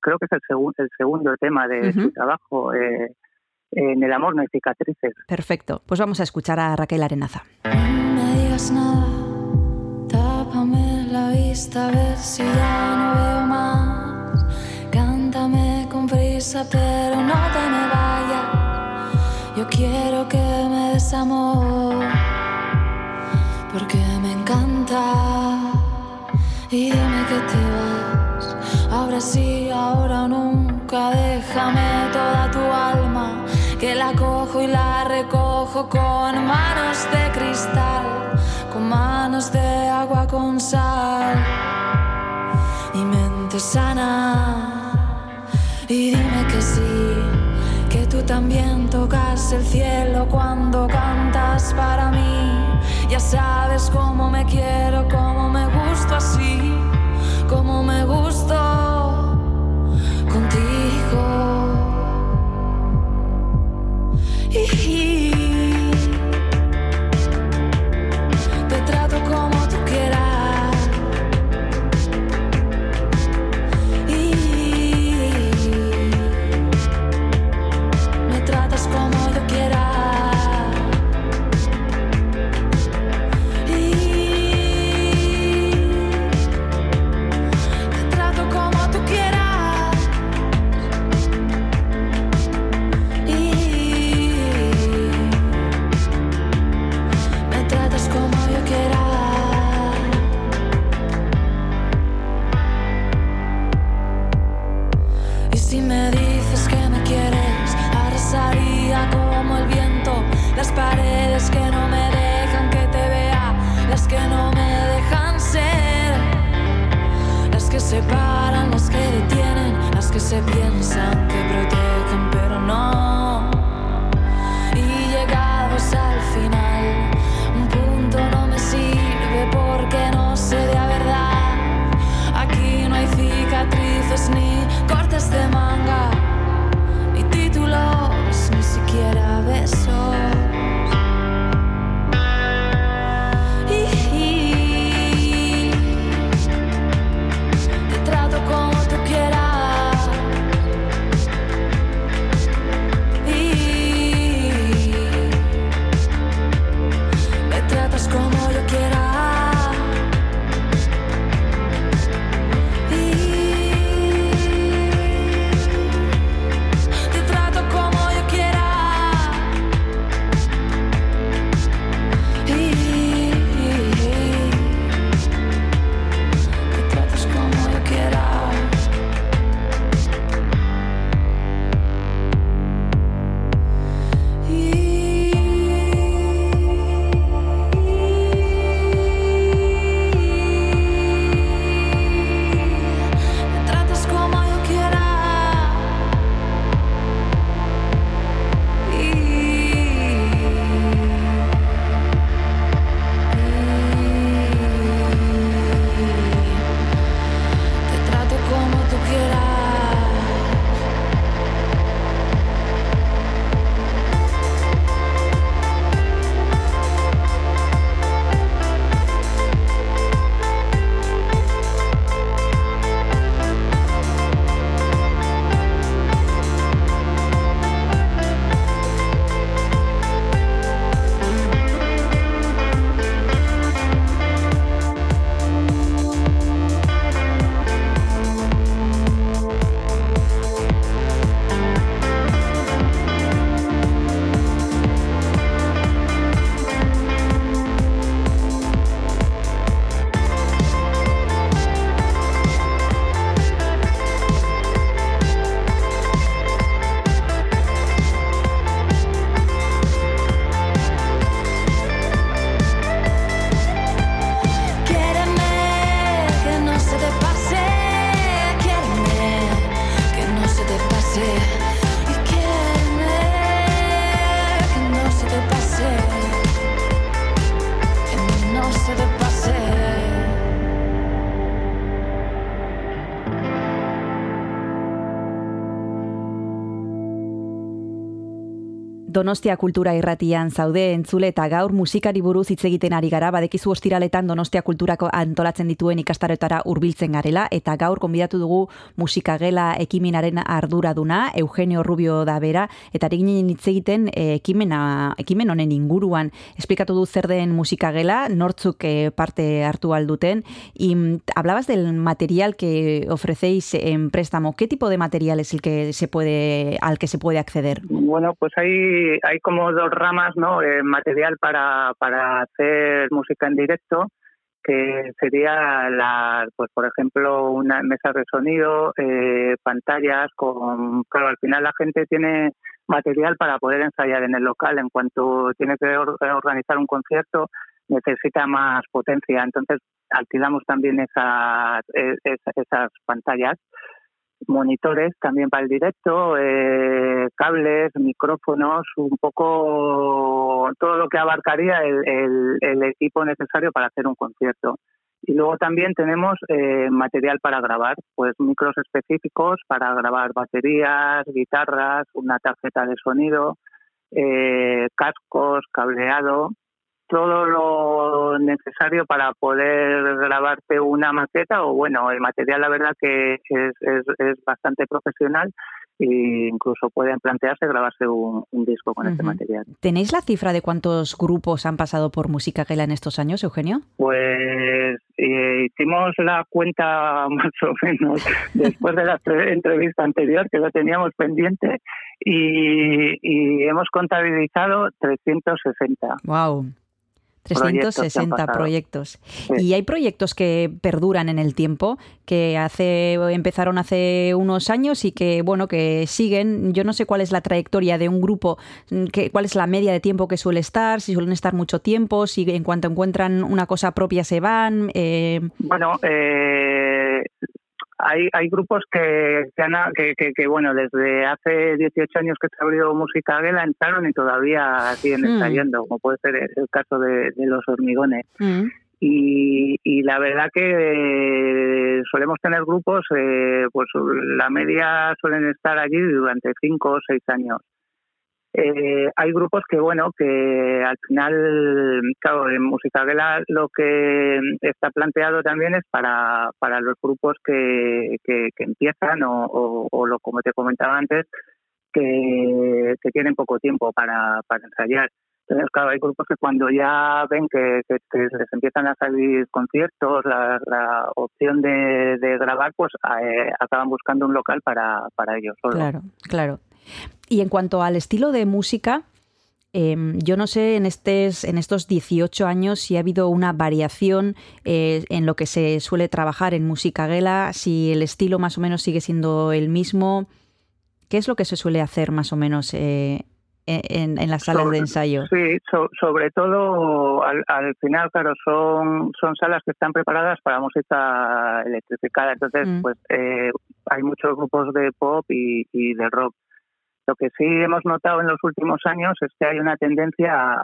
creo que es el, segun- el segundo tema de su trabajo. Eh, en el amor no hay cicatrices. Perfecto, pues vamos a escuchar a Raquel Arenaza. No me digas nada, tápame la vista a ver si ya no veo más. Cántame con prisa, pero no te me vayas. Yo quiero que amor, porque me encanta. Y dime que te vas, ahora sí, ahora o nunca. Déjame toda tu alma, que la cojo y la recojo con manos de cristal, con manos de agua con sal y mente sana. Y dime que sí, también tocas el cielo cuando cantas para mí. Ya sabes cómo me quiero, cómo me gusto así, cómo me gusto contigo. Separan, las que detienen, las que se piensan que tú quieras. Donostia Kultura Irratian zaude entzule eta gaur musikari buruz hitz egiten ari gara, badekizu ostiraletan Donostia Kulturako antolatzen dituen ikastaretara hurbiltzen garela eta gaur konbidatu dugu musikagela ekiminaren arduraduna Eugenio Rubio da bera eta eginen hitz egiten eh, ekimena ekimen honen inguruan esplikatu du zer den musikagela, nortzuk eh, parte hartu alduten y hablabas del material que ofrecéis en préstamo. ¿Qué tipo de material es el que se puede al que se puede acceder? Bueno, pues hay, hay como dos ramas, ¿no? Eh, material para, para hacer música en directo, que sería, la, pues por ejemplo, una mesa de sonido, eh, pantallas, con, claro, al final la gente tiene material para poder ensayar en el local. En cuanto tiene que or- organizar un concierto, necesita más potencia. Entonces, alquilamos también eh, es- esas pantallas monitores también para el directo, eh, cables, micrófonos, un poco todo lo que abarcaría el, el- equipo necesario para hacer un concierto. Y luego también tenemos eh, material para grabar, pues micros específicos para grabar baterías, guitarras, una tarjeta de sonido, eh, cascos, cableado, todo lo necesario para poder grabarte una maqueta o bueno, el material la verdad que es, es, es bastante profesional e incluso pueden plantearse grabarse un, un disco con este material. ¿Tenéis la cifra de cuántos grupos han pasado por Musikagela en estos años, Eugenio? Pues eh, hicimos la cuenta más o menos después de la tre- entrevista anterior que lo teníamos pendiente y, y hemos contabilizado 360. Wow. Proyectos que han 360 pasado. proyectos. Y hay proyectos que perduran en el tiempo, que hace empezaron hace unos años y que bueno, que siguen. Yo no sé cuál es la trayectoria de un grupo, mm, que, cuál es la media de tiempo que suele estar, si suelen estar mucho tiempo, si en cuanto encuentran una cosa propia se van. eh, Bueno, eh, hay, hay grupos que, que, han- que, que- que, bueno, desde hace 18 años que se abrió Música Aguela entraron y todavía siguen Mm. ensayando, como puede ser el, caso de, de Los Hormigones. mm, Y, y la verdad que eh, solemos tener grupos, eh, pues la media suelen estar allí durante cinco o seis años. Eh, hay grupos que, bueno, que al final, claro, en Música Vela lo que está planteado también es para, para los grupos que, que, que empiezan o, o, o lo como te comentaba antes, que, que tienen poco tiempo para, para ensayar. Entonces, claro, hay grupos que cuando ya ven que, que- les empiezan a salir conciertos, la, opción de, de grabar, pues eh, acaban buscando un local para, para ellos solo. Claro, claro. Y en cuanto al estilo de música, em, yo no sé en, estes, en estos 18 años si ha habido una variación eh, en lo que se suele trabajar en música gela, si el estilo más o menos sigue siendo el mismo. ¿Qué es lo que se suele hacer más o menos eh, en, en las salas de ensayo? Sí, so- sobre todo al, al final, claro, son, son salas que están preparadas para música electrificada. Entonces, Mm. pues eh, hay muchos grupos de pop y, y de rock. Lo que sí hemos notado en los últimos años es que hay una tendencia a,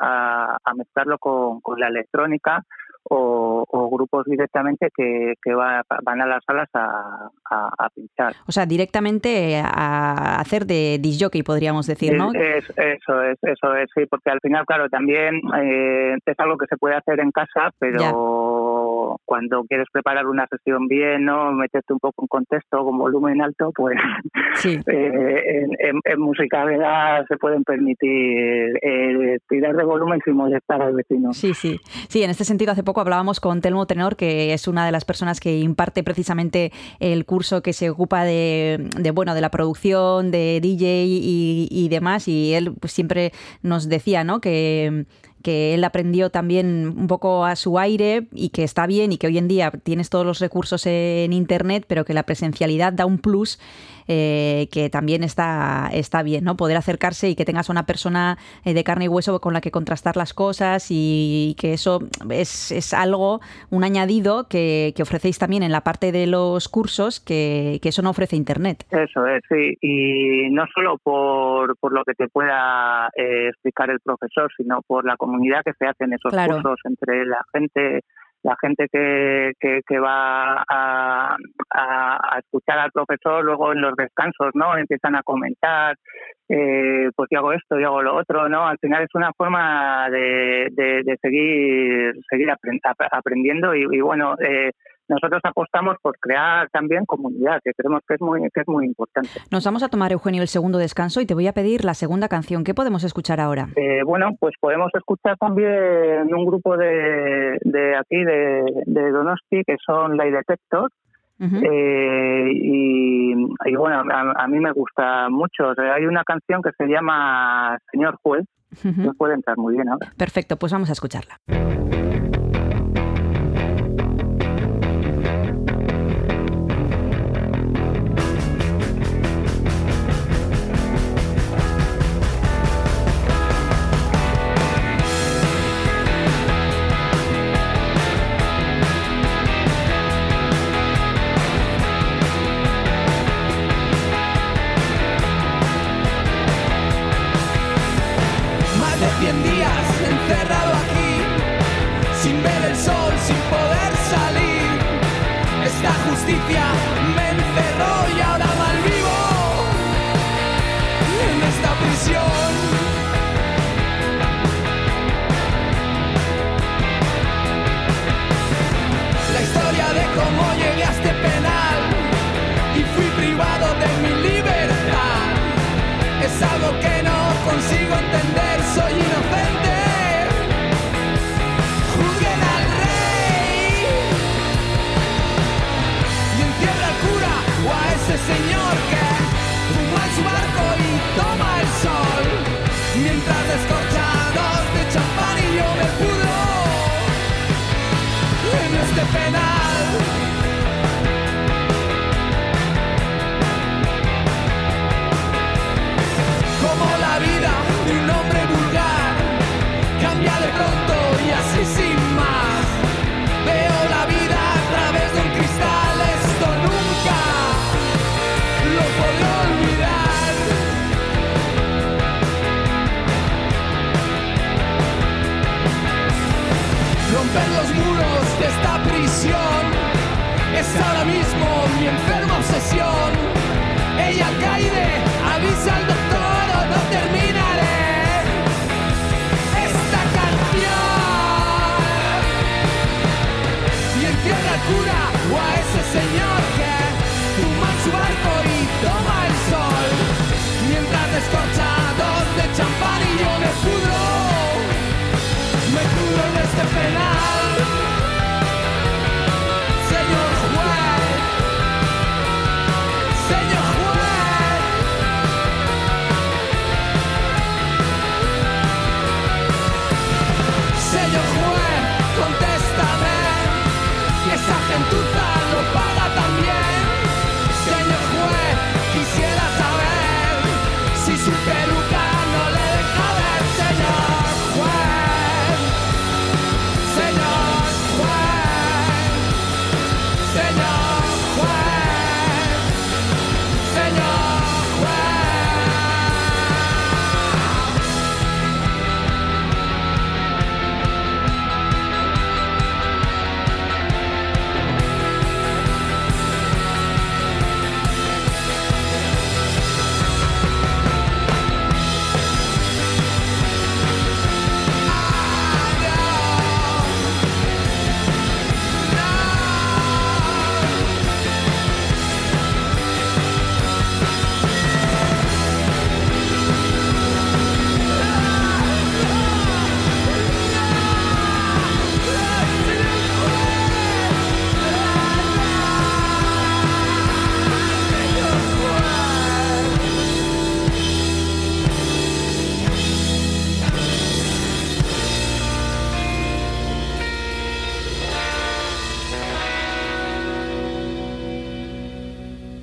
a- a mezclarlo con, con la electrónica o, o grupos directamente que, que va- van a las salas a, a- pinchar. O sea, directamente a hacer de disc jockey, podríamos decir, ¿no? Es- eso es, eso es, sí, porque al final, claro, también eh, es algo que se puede hacer en casa, pero cuando quieres preparar una sesión bien, ¿no? Meterte un poco en contexto con volumen alto, pues Sí. eh, en, en- en música se pueden permitir eh, tirar de volumen sin molestar al vecino. Sí, sí. Sí, en este sentido, hace poco hablábamos con Telmo Tenor, que es una de las personas que imparte precisamente el curso que se ocupa de, de, bueno, de la producción, de DJ y, y demás, y él pues, siempre nos decía, ¿no? Que que él aprendió también un poco a su aire y que está bien y que hoy en día tienes todos los recursos en internet, pero que la presencialidad da un plus eh, que también está, está bien, ¿no? Poder acercarse y que tengas una persona eh, de carne y hueso con la que contrastar las cosas y, que eso es, es algo, un añadido que, que ofrecéis también en la parte de los cursos, que, que eso no ofrece internet. Eso es, sí. Y no solo por, por lo que te pueda eh, explicar el profesor, sino por la comunidad que se hace en esos Claro. cursos entre la gente la gente que, que, que va a, a, escuchar al profesor luego en los descansos, ¿no? Empiezan a comentar, eh, pues yo hago esto, yo hago lo otro, ¿no? Al final es una forma de, de, de seguir seguir aprend- ap- aprendiendo y, y bueno, eh, nosotros apostamos por crear también comunidad, que creemos que es muy que es muy importante. Nos vamos a tomar, Eugenio, el segundo descanso y te voy a pedir la segunda canción. ¿Qué podemos escuchar ahora? Eh, bueno, pues podemos escuchar también un grupo de, de aquí, de, de Donosti, que son Lay Detector. Eh, y, y bueno, a, a mí me gusta mucho. O sea, hay una canción que se llama Señor Juez, que puede entrar muy bien ahora. Perfecto, pues vamos a escucharla.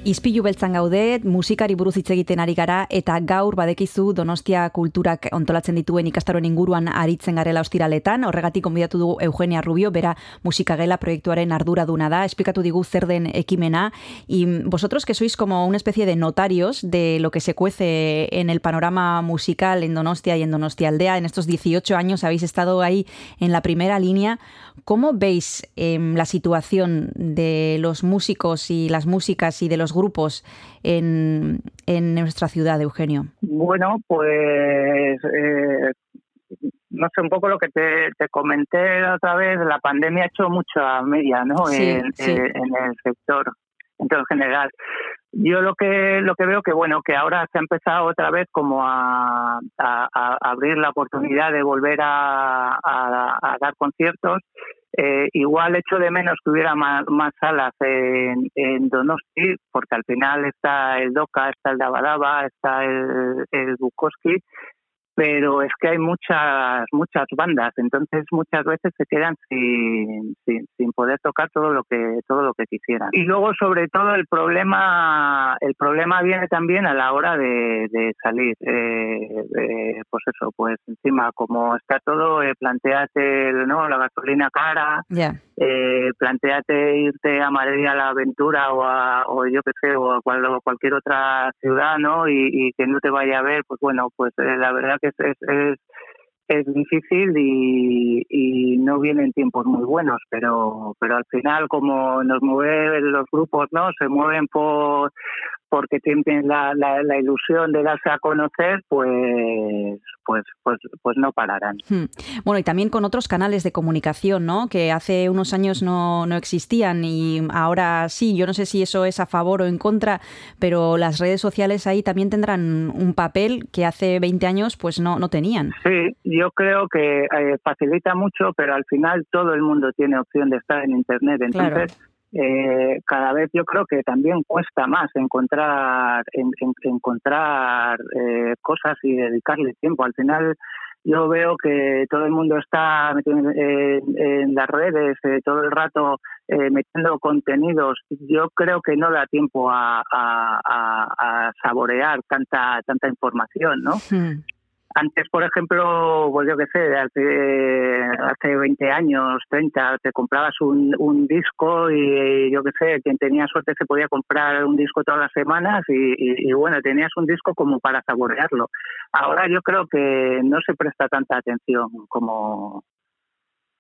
Izpilu beltzan gaude, musikari buruz hitz egiten ari gara eta gaur badekizu Donostia kulturak ontolatzen dituen ikastaroen inguruan aritzen garela ostiraletan. Horregatik konbidatu dugu Eugenia Rubio, bera musikagela proiektuaren arduraduna da. Esplikatu digu zer den ekimena y vosotros que sois como una especie de notarios de lo que se cuece en el panorama musical en Donostia y en Donostia Aldea. En estos 18 años habéis estado ahí en la primera línea. ¿Cómo veis eh, la situación de los músicos y las músicas y de los grupos en, en nuestra ciudad, Eugenio? Bueno, pues eh, no sé, un poco lo que te, te, comenté otra vez, la pandemia ha hecho mucha media ¿no? Sí, en, sí. en el sector, en todo general. Yo lo que lo que veo que bueno que ahora se ha empezado otra vez como a, abrir la oportunidad de volver a, dar conciertos eh, igual echo de menos que hubiera más, más salas en, en, Donosti, porque al final está el Doca, está el Dabadaba, está el Bukowski, pero es que hay muchas muchas bandas, entonces muchas veces se quedan sin, sin, sin, poder tocar todo lo que todo lo que quisieran. Y luego sobre todo el problema el problema viene también a la hora de, de salir, eh, eh, pues eso, pues encima como está todo, eh, planteate no la gasolina cara, yeah. eh, planteate irte a Madrid a la aventura o a, o yo qué sé o a cual, cualquier otra ciudad, ¿no? Y, y, que no te vaya a ver, pues bueno, pues la verdad que es, es, es, es difícil y, y, no vienen tiempos muy buenos, pero, pero al final como nos mueven los grupos, ¿no? Se mueven por porque tienen la, la, la, ilusión de darse a conocer, pues, pues, pues, pues no pararán. Hmm. Bueno, y también con otros canales de comunicación, ¿no? Que hace unos años no, no existían y ahora sí. Yo no sé si eso es a favor o en contra, pero las redes sociales ahí también tendrán un papel que hace 20 años pues no, no tenían. Sí, yo creo que eh, facilita mucho, pero al final todo el mundo tiene opción de estar en Internet. Entonces, claro. Eh, cada vez yo creo que también cuesta más encontrar en, en, encontrar eh, cosas y dedicarle tiempo. Al final yo veo que todo el mundo está metiendo en, las redes eh, todo el rato eh, metiendo contenidos. Yo creo que no da tiempo a, saborear tanta tanta información, ¿no? Hmm. Antes, por ejemplo, pues yo qué sé, hace, hace 20 años, 30, te comprabas un, un disco y yo qué sé, quien tenía suerte se podía comprar un disco todas las semanas y, y, y, bueno, tenías un disco como para saborearlo. Ahora yo creo que no se presta tanta atención como,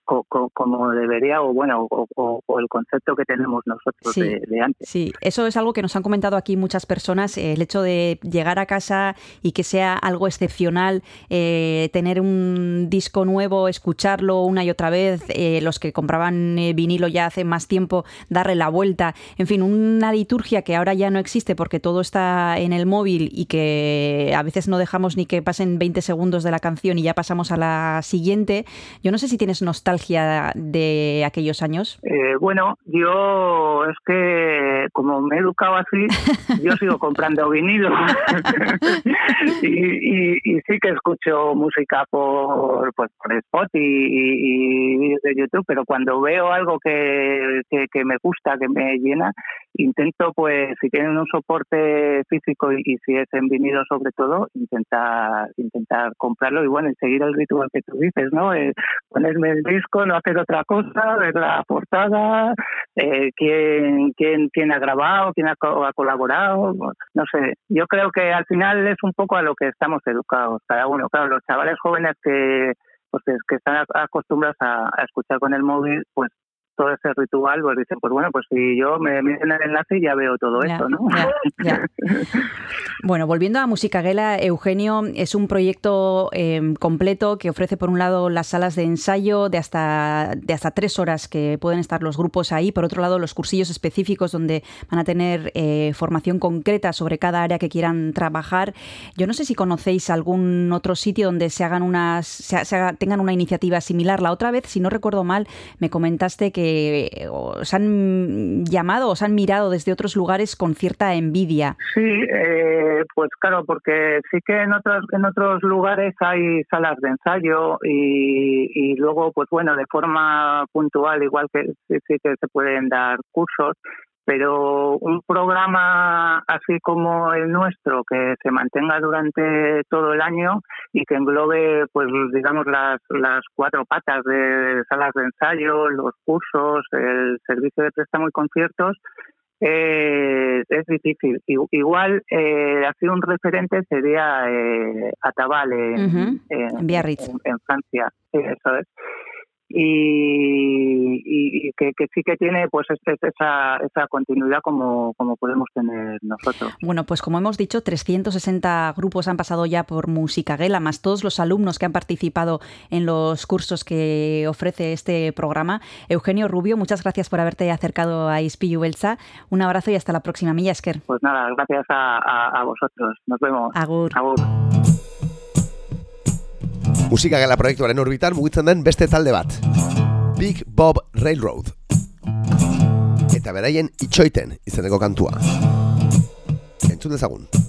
como debería o bueno o, o, o, el concepto que tenemos nosotros sí, de, de, antes. Sí, eso es algo que nos han comentado aquí muchas personas, eh, el hecho de llegar a casa y que sea algo excepcional, eh, tener un disco nuevo, escucharlo una y otra vez, eh, los que compraban vinilo ya hace más tiempo, darle la vuelta, en fin, una liturgia que ahora ya no existe porque todo está en el móvil y que a veces no dejamos ni que pasen 20 segundos de la canción y ya pasamos a la siguiente. Yo no sé si tienes nostalgia nostalgia de aquellos años? Eh, bueno, yo es que como me he educado así, yo sigo comprando vinilo y, y, y, sí que escucho música por, pues, por Spot y, y, vídeos de YouTube, pero cuando veo algo que, que, que, me gusta, que me llena, intento, pues, si tienen un soporte físico y, y si es en vinilo sobre todo, intentar intentar comprarlo y bueno, y seguir el ritual que tú dices, ¿no? Eh, ponerme el disco, no hacer otra cosa, ver la portada, eh, quién, quién, quién ha grabado, quién ha, ha, colaborado, no sé. Yo creo que al final es un poco a lo que estamos educados cada uno. Claro, los chavales jóvenes que pues que están acostumbrados a escuchar con el móvil, pues todo ese ritual, pues dicen, pues bueno, pues si yo me meten el enlace ya veo todo ya, esto, ¿no? Ya, ya. bueno, volviendo a Música Gela, Eugenio, es un proyecto eh, completo que ofrece por un lado las salas de ensayo de hasta, de hasta tres horas que pueden estar los grupos ahí, por otro lado los cursillos específicos donde van a tener eh, formación concreta sobre cada área que quieran trabajar. Yo no sé si conocéis algún otro sitio donde se hagan unas, se, se haga, tengan una iniciativa similar. La otra vez, si no recuerdo mal, me comentaste que os han llamado, os han mirado desde otros lugares con cierta envidia. Sí, eh, pues claro, porque sí que en otros en otros lugares hay salas de ensayo y, y luego, pues bueno, de forma puntual, igual que sí, sí que se pueden dar cursos, pero un programa así como el nuestro que se mantenga durante todo el año y que englobe pues digamos las, las cuatro patas de salas de ensayo, los cursos, el servicio de préstamo y conciertos eh, es difícil. Igual eh, así un referente sería eh, Atabal en, Ujú, en- en Biarritz. en- en Francia, eso es. Y, y- y que, que sí que tiene pues es- es esa, esa continuidad como, como podemos tener nosotros. Bueno, pues como hemos dicho, 360 grupos han pasado ya por Música Gela, más todos los alumnos que han participado en los cursos que ofrece este programa. Eugenio Rubio, muchas gracias por haberte acercado a Ispilu Beltza. Un abrazo y hasta la próxima. Milla Esker. Pues nada, gracias a, a- a vosotros. Nos vemos. Agur. Agur. Musika gela proiektuaren orbitan mugitzen den beste talde bat. Big Bob Railroad. Eta beraien itxoiten izeneko kantua. Entzun dezagun.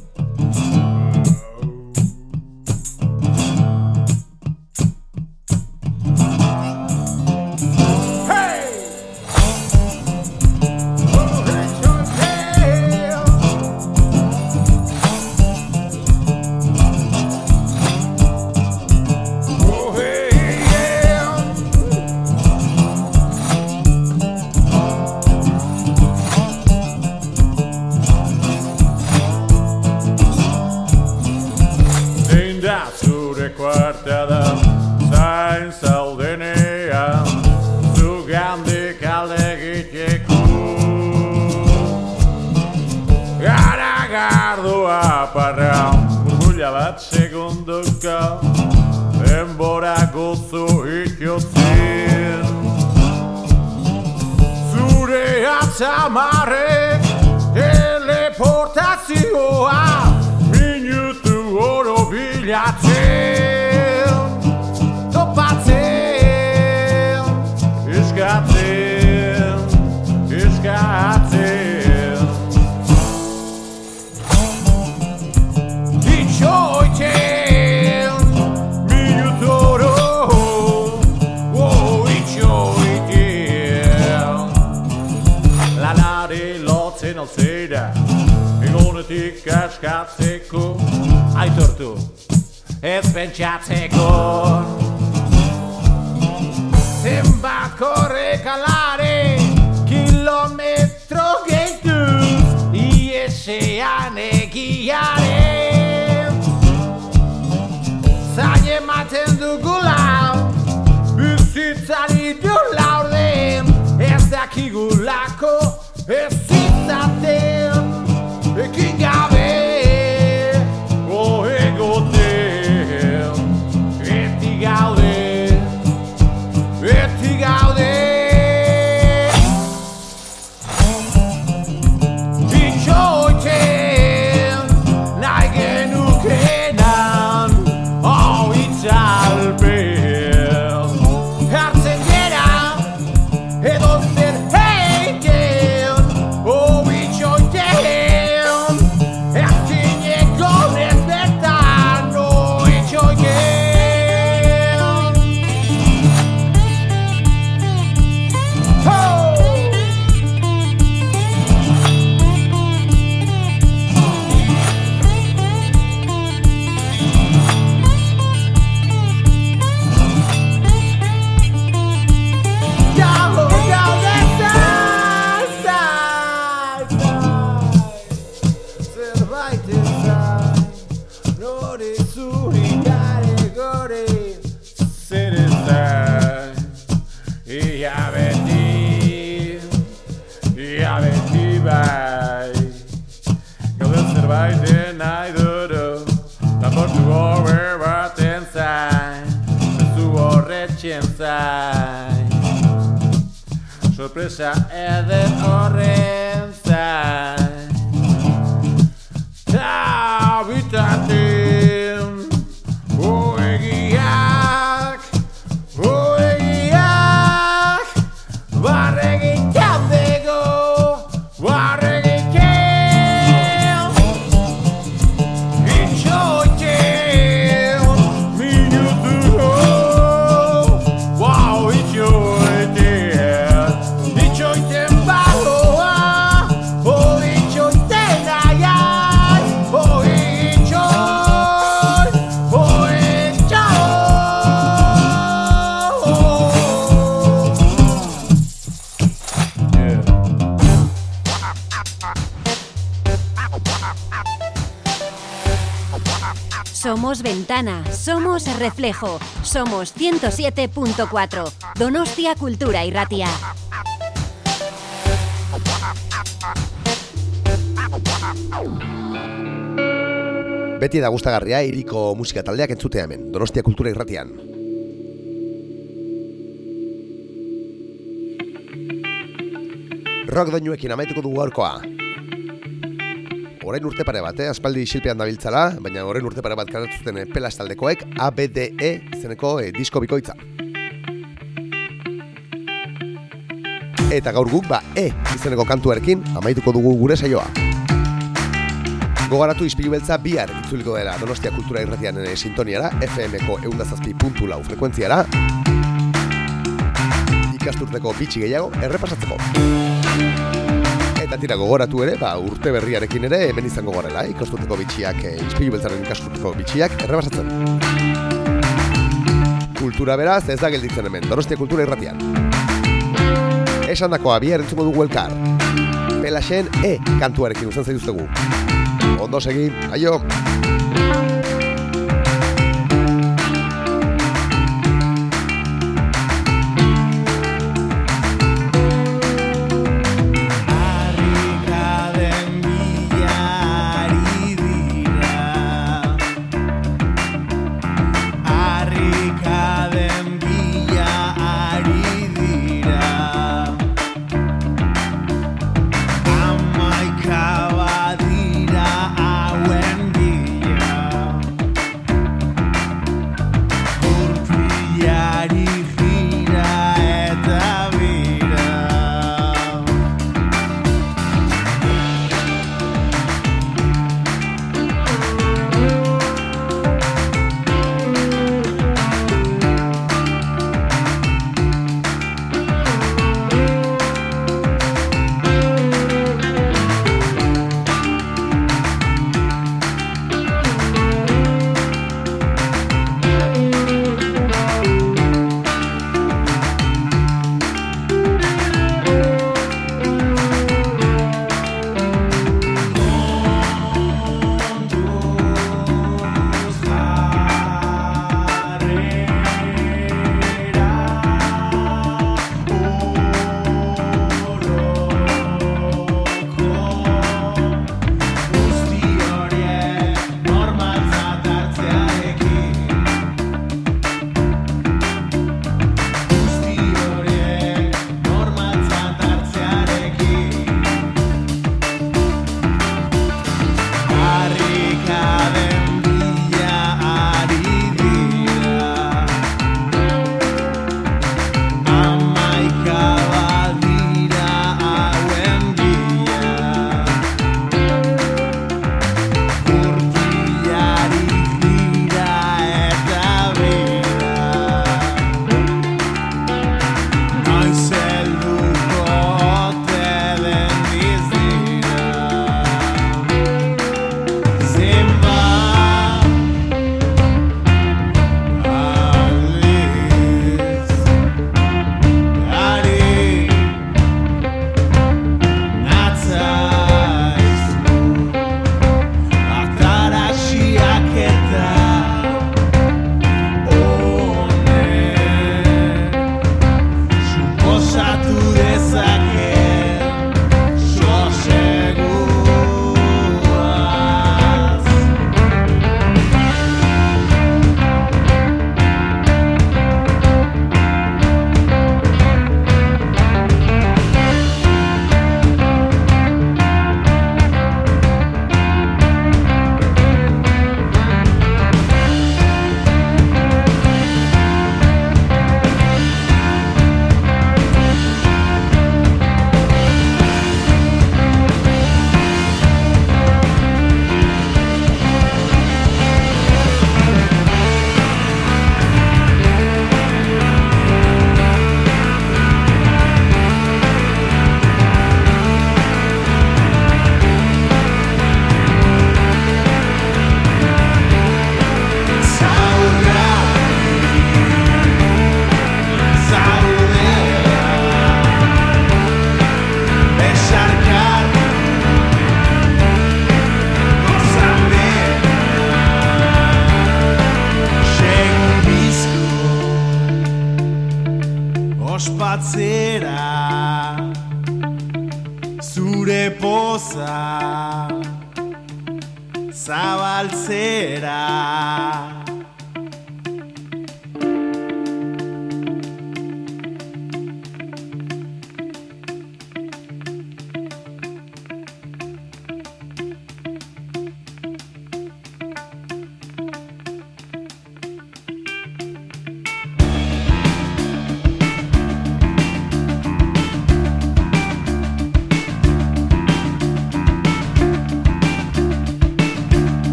musika Enbora gozo ikiotzen Zure atzamarre teleportazioa Minutu oro bilatzen. Lotzen alzera Egonetik askatzeko Aitortu Ez pentsatzeko Zenbat korrekalare Kilometro gehituz Iesean egiaren Zain ematen dugula Bizitzari du laurden Ez dakigulako Ez out there. 107.4. Donostia Cultura y Ratia. Beti da gustagarria iriko musika taldeak entzutea hemen, Donostia Kultura Irratian. Rock doinuekin amaituko dugu gaurkoa. Orain urte pare bat, eh? aspaldi isilpean dabiltzala, baina orain urte pare bat karatzuten pelas taldekoek ABDE izeneko eh, disko bikoitza. Eta gaur guk ba E izeneko kantuarekin amaituko dugu gure saioa. Gogaratu izpilu beltza bihar itzuliko dela Donostia Kultura Irratian ere sintoniara, FM-ko eundazazpi puntu lau frekuentziara, ikasturteko bitxi gehiago errepasatzeko. Eta tira gogoratu ere, ba, urte berriarekin ere hemen izango gorela, eh? bitxiak, e, izpilu beltzaren ikasturteko bitxiak errepasatzen. Kultura beraz ez da gelditzen hemen, Donostia Kultura Irratian. Esan dakoa bihar entzuko dugu elkar. Pelaxen E kantuarekin uzen zaituztegu. Ondo segi, aio!